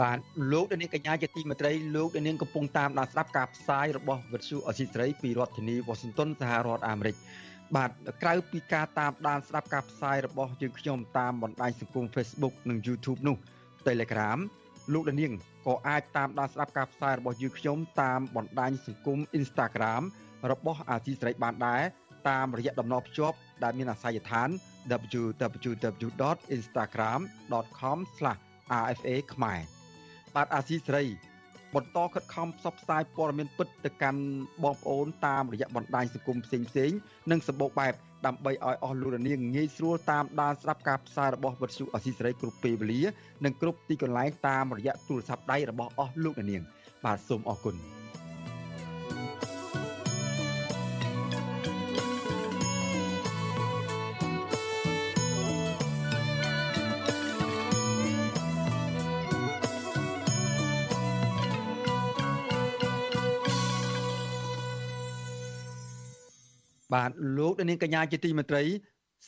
Speaker 1: បាទលោកនាងកញ្ញាជាទីមេត្រីលោកនាងកំពុងតាមដានស្ដាប់ការផ្សាយរបស់វិទ្យុអស៊ីសេរីពីរដ្ឋធានីវ៉ាស៊ីនតោនសហរដ្ឋអាមេរិកបាទក្រៅពីការតាមដានស្ដាប់ការផ្សាយរបស់យើងខ្ញុំតាមបណ្ដាញសង្គម Facebook និង YouTube នោះ Telegram លោកនាងក៏អាចតាមដានស្ដាប់ការផ្សាយរបស់យើងខ្ញុំតាមបណ្ដាញសង្គម Instagram របស់អាស៊ីសេរីបានដែរតាមរយៈតំណភ្ជាប់ដែលមានអាសយដ្ឋាន www.instagram.com/rfa ខ្មែរ បាទអាស៊ីសេរីបន្តខិតខំផ្សព្វផ្សាយព័ត៌មានពិតទៅកាន់បងប្អូនតាមរយៈបណ្ដាញសង្គមផ្សេងផ្សេងនិងសម្បូរបែបដើម្បីឲ្យអស់លោកនាងងាយស្រួលតាមដានស្ដាប់ការផ្សាយរបស់វិទ្យុអាស៊ីសេរីគ្រប់ពេលវេលា និងគ្រប់ទីកន្លែងតាមរយៈទូរស័ព្ទដៃរបស់អស់លោកនាង បាទសូមអរគុណ បាទលោកនាងកញ្ញាជាទីមេត្រី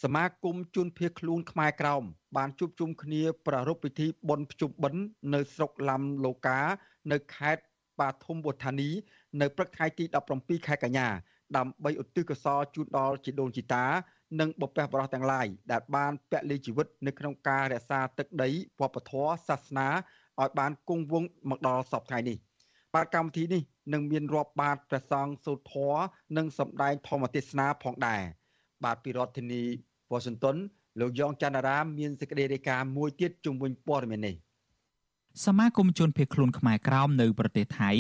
Speaker 1: សមាគមជួនភៀសខ្លួនខ្មែរក្រោមបានជួបជុំគ្នាប្រារព្ធពិធីបុណ្យភ្ជុំបិណ្ឌនៅស្រុកឡាំឡូកា នៅខេត្តបាធំវធានី នៅព្រឹកថ្ងៃទី17ខែកញ្ញាដើម្បីឧទ្ទិសកុសលជូនដល់ជីដូនជីតា និងបុព្វបុរសទាំងឡាយដែលបានពលីជីវិតនៅក្នុងការរក្សាទឹកដីវប្បធម៌សាសនាឲ្យបានគង់វង្សមកដល់សពថ្ងៃនេះ បាទកម្មវិធីនេះនឹងមានរាប់បាតព្រះសង្ឃសូត្រធម៌និងសម្ដែងធម្មទេសនាផងដែរបាទពីរដ្ឋធានី Washington លោកយ៉ងច័ន្ទរាមមានសេចក្តីរាយការណ៍មួយទៀតជុំវិញព័ត៌មាននេះ
Speaker 14: សមាគមជនភៀសខ្លួនខ្មែរក្រោមនៅប្រទេសថៃ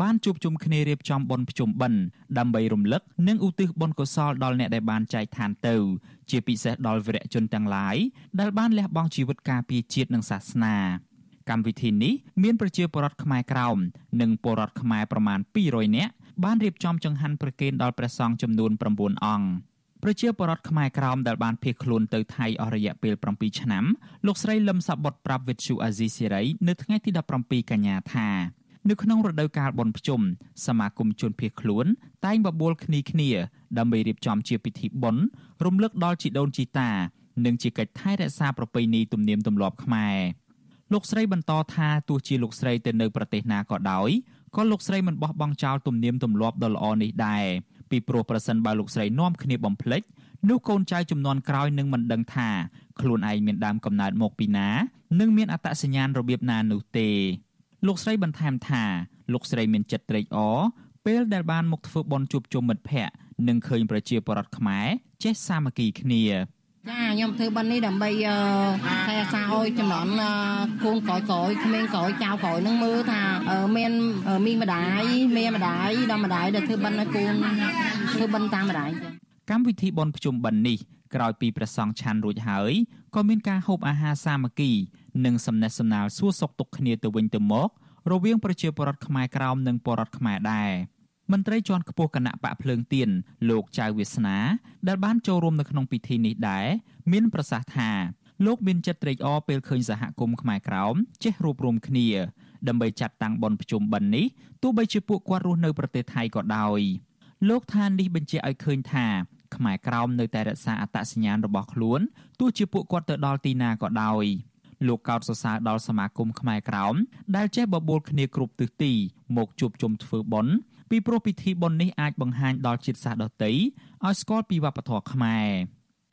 Speaker 14: បានជួបជុំគ្នារៀបចំបុណ្យភ្ជុំបិណ្ឌដើម្បីរំលឹកនិងឧទ្ទិសបុណ្យកុសលដល់អ្នកដែលបានចែកឋានទៅ ជាពិសេសដល់វីរៈជនទាំងឡាយដែលបានលះបង់ជីវិតការពារជាតិនិងសាសនា កម្មវិធីនេះមានប្រជាពលរដ្ឋខ្មែរក្រោមនិងពលរដ្ឋខ្មែរប្រមាណ200នាក់បានរៀបចំចង្ហាន់ប្រគេនដល់ព្រះសង្ឃចំនួន9អង្គប្រជាពលរដ្ឋខ្មែរក្រោមដែលបានភៀសខ្លួនទៅថៃអស់រយៈពេល7ឆ្នាំលោកស្រីលឹមសាបុតប្រាប់វិទ្យុអាស៊ីសេរីនៅថ្ងៃទី17កញ្ញាថានៅក្នុងរដូវកាលបុណ្យភ្ជុំសមាគមជនភៀសខ្លួន តែងបបួលគ្នាគ្នាដើម្បីរៀបចំជាពិធីបុណ្យរំលឹកដល់ជីដូនជីតា និងជាកិច្ចថែរក្សាប្រពៃណីទំនៀមទម្លាប់ខ្មែរ លោកស្រីបន្តថាទោះជាលោកស្រីទៅនៅប្រទេសណាក៏ដោយក៏លោកស្រីមិនបោះបង់ចោលទំនៀមទម្លាប់ដ៏ល្អនេះដែរពីព្រោះប្រសិនបើលោកស្រីនាំគ្នាបំភ្លេចនោះកូនចៅចំនួនក្រោយនឹងមិនដឹងថាខ្លួនឯងមានដើមកំណើតមកពីណានិងមានអត្តសញ្ញាណរបៀបណានោះទេលោកស្រីបន្ថែមថាលោកស្រីមានចិត្តត្រេកអរពេលដែលបានមកធ្វើបន់ជួបជុំមិត្តភ័ក្តិនិងឃើញប្រជាពលរដ្ឋខ្មែរចេះសាមគ្គីគ្នា
Speaker 20: ចាខ្ញុំធ្វើបន់នេះដើម្បីថែរក្សាឲ្យចំណន់កូនក្រោយក្រោយក្មេងក្រោយចៅក្រោយនឹងមើលថាមានមីម្ដាយមេម្ដាយដល់ម្ដាយដែលធ្វើបន់ឲ្យកូនធ្វើបន់តាមម្ដាយ
Speaker 14: កម្មវិធីបន់ភ្ជុំបិណ្ឌនេះក្រោយពីព្រះសង្ឃឆាន់រួចហើយក៏មានការហូបអាហារសាមគ្គី និងសំណេះសំណាលសួរសុខទុក្ខគ្នាទៅវិញទៅមក រវាងប្រជាពលរដ្ឋខ្មែរក្រោមនិងពលរដ្ឋខ្មែរដែរ មន្ត្រីជាន់ខ្ពស់គណៈបកភ្លើងទៀនលោកចៅវាសនា ដែលបានចូលរួមនៅក្នុងពិធីនេះដែរមានប្រសាសន៍ថាលោកមានចិត្តត្រេកអរពេលឃើញសហគមន៍ខ្មែរក្រោមចេះរួបរวมគ្នា ដើម្បីចាត់តាំងបុណ្យភ្ជុំបិណ្ឌនេះទោះបីជាពួកគាត់រស់នៅប្រទេសថៃក៏ដោយលោកថានេះបញ្ជាក់ឲ្យឃើញថាខ្មែរក្រោមនៅតែរក្សាអត្តសញ្ញាណរបស់ខ្លួនទោះជាពួកគាត់ទៅដល់ទីណាក៏ដោយលោកកោតសរសើរដល់សមាគមខ្មែរក្រោមដែលចេះបបួលគ្នាគ្រប់ទិសទីមកជួបជុំធ្វើបុណ្យ ពីព្រោះពិធីបុណ្យនេះអាចបង្ហាញដល់ជាតិសាសន៍ដទៃឲ្យស្គាល់ពីវប្បធម៌ខ្មែរ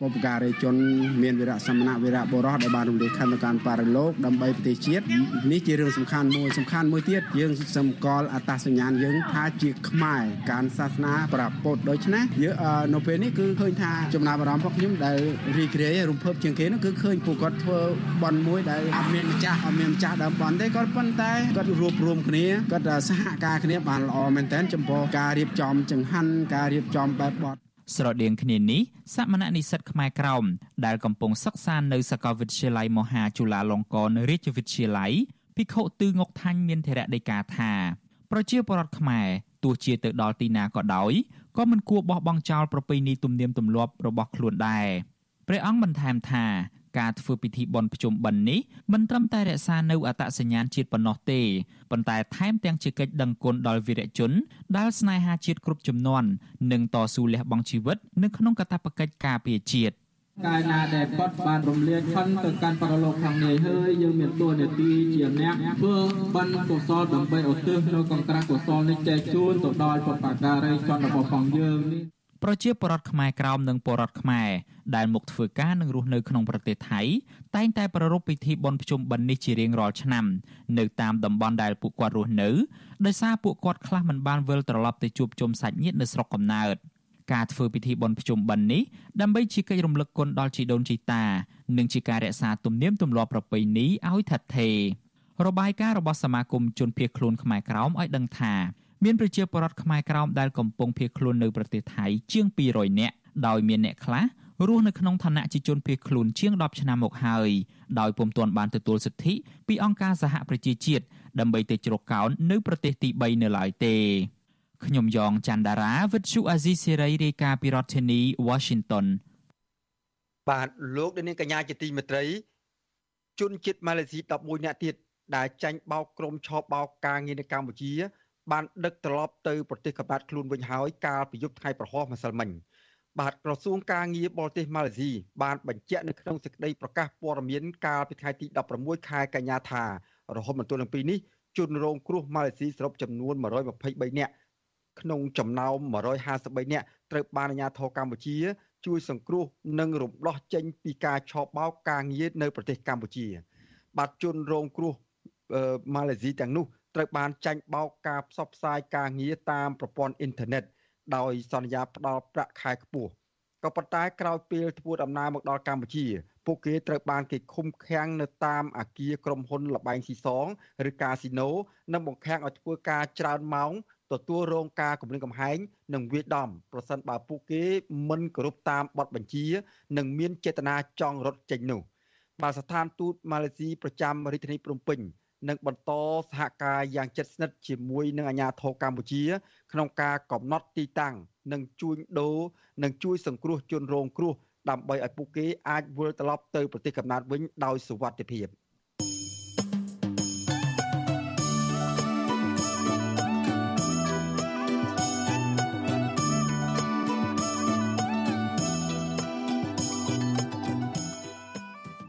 Speaker 21: បុព្វការីជនមានវីរៈសមណៈវីរៈបុរសដែលបានរំលាយខណ្ឌកាន់បរិលោកដើម្បីប្រទេសជាតិនេះជារឿងសំខាន់មួយសំខាន់មួយទៀតយើងសម្គាល់អត្តសញ្ញាណយើងថាជាខ្មែរការសាសនាប្រពុតដូច្នេះយើងនៅពេលនេះគឺឃើញថាចំណាប់អារម្មណ៍របស់ខ្ញុំដែលរីករាយរំភើបជាងគេនោះគឺឃើញពួកគាត់ធ្វើបន់មួយដែលអត់មានម្ចាស់អត់មានម្ចាស់ដើមបន់ទេគាត់ប៉ុន្តែគាត់រួបរวมគ្នាគាត់សហការគ្នាបានល្អមែនទែនចំពោះការរៀបចំចង្ហាន់ការរៀបចំបែបបទ
Speaker 14: ស្រដៀងគ្នានេះសមណៈនិស្សិតខ្មែរក្រោមដែលកំពុងសិក្សានៅសាកលវិទ្យាល័យមហាจุฬាលង្ករណ៍រាជវិទ្យាល័យភិក្ខុទឺងុកថាញ់មានធរៈដីកាថា ប្រជាពលរដ្ឋខ្មែរទោះជាទៅដល់ទីណាក៏ដោយក៏មិនគួរបោះបង់ចោលប្រពៃណីទំនៀមទម្លាប់របស់ខ្លួនដែរព្រះអង្គបន្ថែមថា ការធ្វើពិធីបុណ្យភ្ជុំបិណ្ឌនេះមិនត្រឹមតែរក្សានៅអត្តសញ្ញាណជាតិប៉ុណ្ណោះទេប៉ុន្តែថែមទាំងជាកិច្ចដឹងគុណដល់វីរជន ដែលស្នេហាជាតិគ្រប់ជំនាន់និងតស៊ូលះបង់ជីវិតនៅក្នុងកាតព្វកិច្ចការពារជាតិ
Speaker 22: កាយណាដែលគាត់បានរំលាយខណ្ឌទៅកាន់បរលោកខាងនេះហើយយើងមានតួនាទីជាអ្នកធ្វើបន់កុសលដើម្បីឧទ្ទិសនៅកង្ក្រាស់កុសលនេះចែកជូនទៅដល់បុព្វការីជនរបស់ផងយើងនេះ
Speaker 14: ប្រជាពលរដ្ឋខ្មែរក្រោមនិងពលរដ្ឋខ្មែរដែលមកធ្វើការនិងរស់នៅក្នុងប្រទេសថៃតែងតែប្រារព្ធពិធីបុណ្យភ្ជុំបិណ្ឌនេះជារៀងរាល់ឆ្នាំនៅតាមតំបន់ដែលពួកគាត់រស់នៅដោយសារពួកគាត់ខ្លះមិនបានវិលត្រឡប់ទៅជួបជុំសាច់ញាតិនៅស្រុកកំណើតការធ្វើពិធីបុណ្យភ្ជុំបិណ្ឌនេះដើម្បីជាកិច្ចរំលឹកគុណដល់ជីដូនជីតា និងជាការរក្សាទំនៀមទម្លាប់ប្រពៃណីឲ្យថិតថេររបាយការណ៍របស់សមាគមជនភៀសខ្លួនខ្មែរក្រោមឲ្យដឹងថា មានប្រជាពលរដ្ឋខ្មែរក្រោមដែលកំពុងភៀសខ្លួននៅប្រទេសថៃជាង200នាក់ដោយមានអ្នកខ្លះរស់នៅក្នុងឋានៈជាជនភៀសខ្លួនជាង10ឆ្នាំមកហើយដោយពុំទាន់បានទទួលសិទ្ធិពីអង្គការសហប្រជាជាតិដើម្បីទៅជ្រកកោននៅប្រទេសទី3នៅឡើយទេខ្ញុំយ៉ងច័ន្ទដារាវិទ្យុអាស៊ីសេរីរាយការណ៍ពីរដ្ឋធានី Washington
Speaker 1: បាទលោកនាងកញ្ញាជាទីមេត្រី ជនជាតិម៉ាឡេស៊ី11នាក់ទៀតដែលចាញ់បោកក្រុមឆោបបោកការងារនៅកម្ពុជា បានដឹកត្រឡប់ទៅប្រទេសកម្ពុជាខ្លួនវិញហើយកាលពីយប់ថ្ងៃប្រហោះម្សិលមិញបាទក្រសួងការងារបរទេសម៉ាឡេស៊ីបានបញ្ជាក់នៅក្នុងសេចក្តីប្រកាសព័ត៌មានកាលពីថ្ងៃទី16ខែកញ្ញាថារហូតមកទល់នឹងពេលនេះជនរងគ្រោះម៉ាឡេស៊ីសរុបចំនួន123នាក់ក្នុងចំណោម153នាក់ត្រូវបានអាជ្ញាធរកម្ពុជា ជួយសង្គ្រោះនិងរំដោះចេញពីការឆោបបោកការងារនៅប្រទេសកម្ពុជាបាទជនរងគ្រោះម៉ាឡេស៊ីទាំងនោះ ត្រូវបានចាញ់បោកការផ្សព្វផ្សាយការងារតាមប្រព័ន្ធអ៊ីនធឺណិតដោយសន្យាផ្ដល់ប្រាក់ខែខ្ពស់ក៏ប៉ុន្តែក្រោយពេលធ្វើដំណើរមកដល់កម្ពុជា ពួកគេត្រូវបានគេឃុំឃាំងនៅតាមអាគារក្រុមហ៊ុនលបែងស៊ីសងឬកាស៊ីណូនិងបង្ខាំងឲ្យធ្វើការច្រើនម៉ោងទទួលរងការគំរាមកំហែងនិងវាយដំប្រសិនបើពួកគេមិនគោរពតាមបទបញ្ជា និងមានចេតនាចង់រត់ចេញនោះបាទស្ថានទូតម៉ាឡេស៊ីប្រចាំរាជធានីភ្នំពេញ និងបន្តសហការយ៉ាងជិតស្និទ្ធជាមួយនឹងអាជ្ញាធរកម្ពុជា ក្នុងការកំណត់ទីតាំងនិងជួញដូរនិងជួយសង្គ្រោះជនរងគ្រោះដើម្បីឲ្យពួកគេអាចវិលត្រឡប់ទៅប្រទេសកំណើតវិញដោយសុវត្ថិភាព។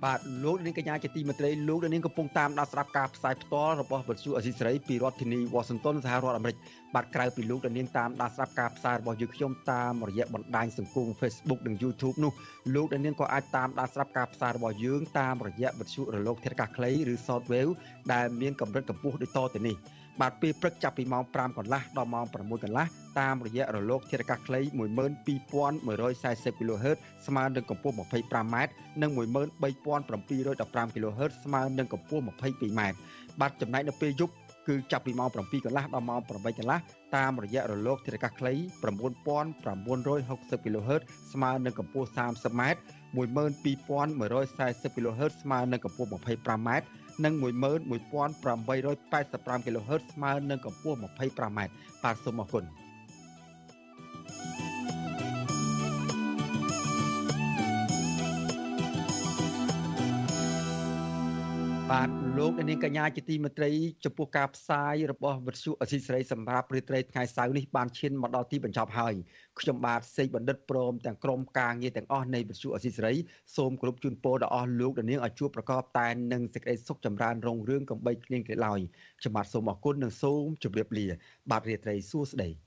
Speaker 1: បាទលោកនាងកញ្ញាជាទីមេត្រីលោកនាងកំពុងតាមដានស្ដាប់ការផ្សាយផ្ទាល់របស់វិទ្យុអសីសេរីពីរដ្ឋធានី Washington សហរដ្ឋអាមេរិកបាទក្រៅពីលោកនាងតាមដានស្ដាប់ការផ្សាយរបស់យើងខ្ញុំតាមរយៈបណ្ដាញសង្គម Facebook និង YouTube នោះលោកនាងក៏អាចតាមដានស្ដាប់ការផ្សាយរបស់យើងតាមរយៈវិទ្យុរលកធាតុអាកាសខ្លីឬ Shortwave ដែលមានកម្រិតកម្ពស់ដូចតទៅនេះ បាទពេលព្រឹកចាប់ពីម៉ោង5កន្លះដល់ម៉ោង6កន្លះតាមរយៈរលកធាតុអាកាសខ្លី12140 kHz ស្មើនឹងកម្ពស់ 25m និង13715 kHz ស្មើនឹងកម្ពស់ 22m បាទចំណែកនៅពេលយប់គឺចាប់ពីម៉ោង7កន្លះដល់ម៉ោង8កន្លះតាមរយៈរលកធាតុអាកាសខ្លី9960 kHz ស្មើនឹងកម្ពស់ 30m 12140 kHz ស្មើនឹងកម្ពស់ 25m និង11885 kHz ស្មើនឹងកម្ពស់ 25m បាទសូមអរគុណបាទ លោកនាងកញ្ញាជាទីមេត្រីចំពោះការផ្សាយរបស់វិទ្យុអសីសេរីសម្រាប់ព្រឹត្រីថ្ងៃសៅរ៍នេះបានឈានមកដល់ទីបញ្ចប់ហើយខ្ញុំបាទសេកបណ្ឌិតព្រមទាំងក្រុមការងារទាំងអស់នៃវិទ្យុអសីសេរីសូមគោរពជូនពរដល់អស់លោកនាងឲ្យជួបប្រកបតែនឹងសេចក្តីសុខចម្រើនរុងរឿងកំបីគ្លៀងគ្លេឡើយខ្ញុំបាទសូមអរគុណនិងសូមជម្រាបលា បាទរាត្រីសួស្តី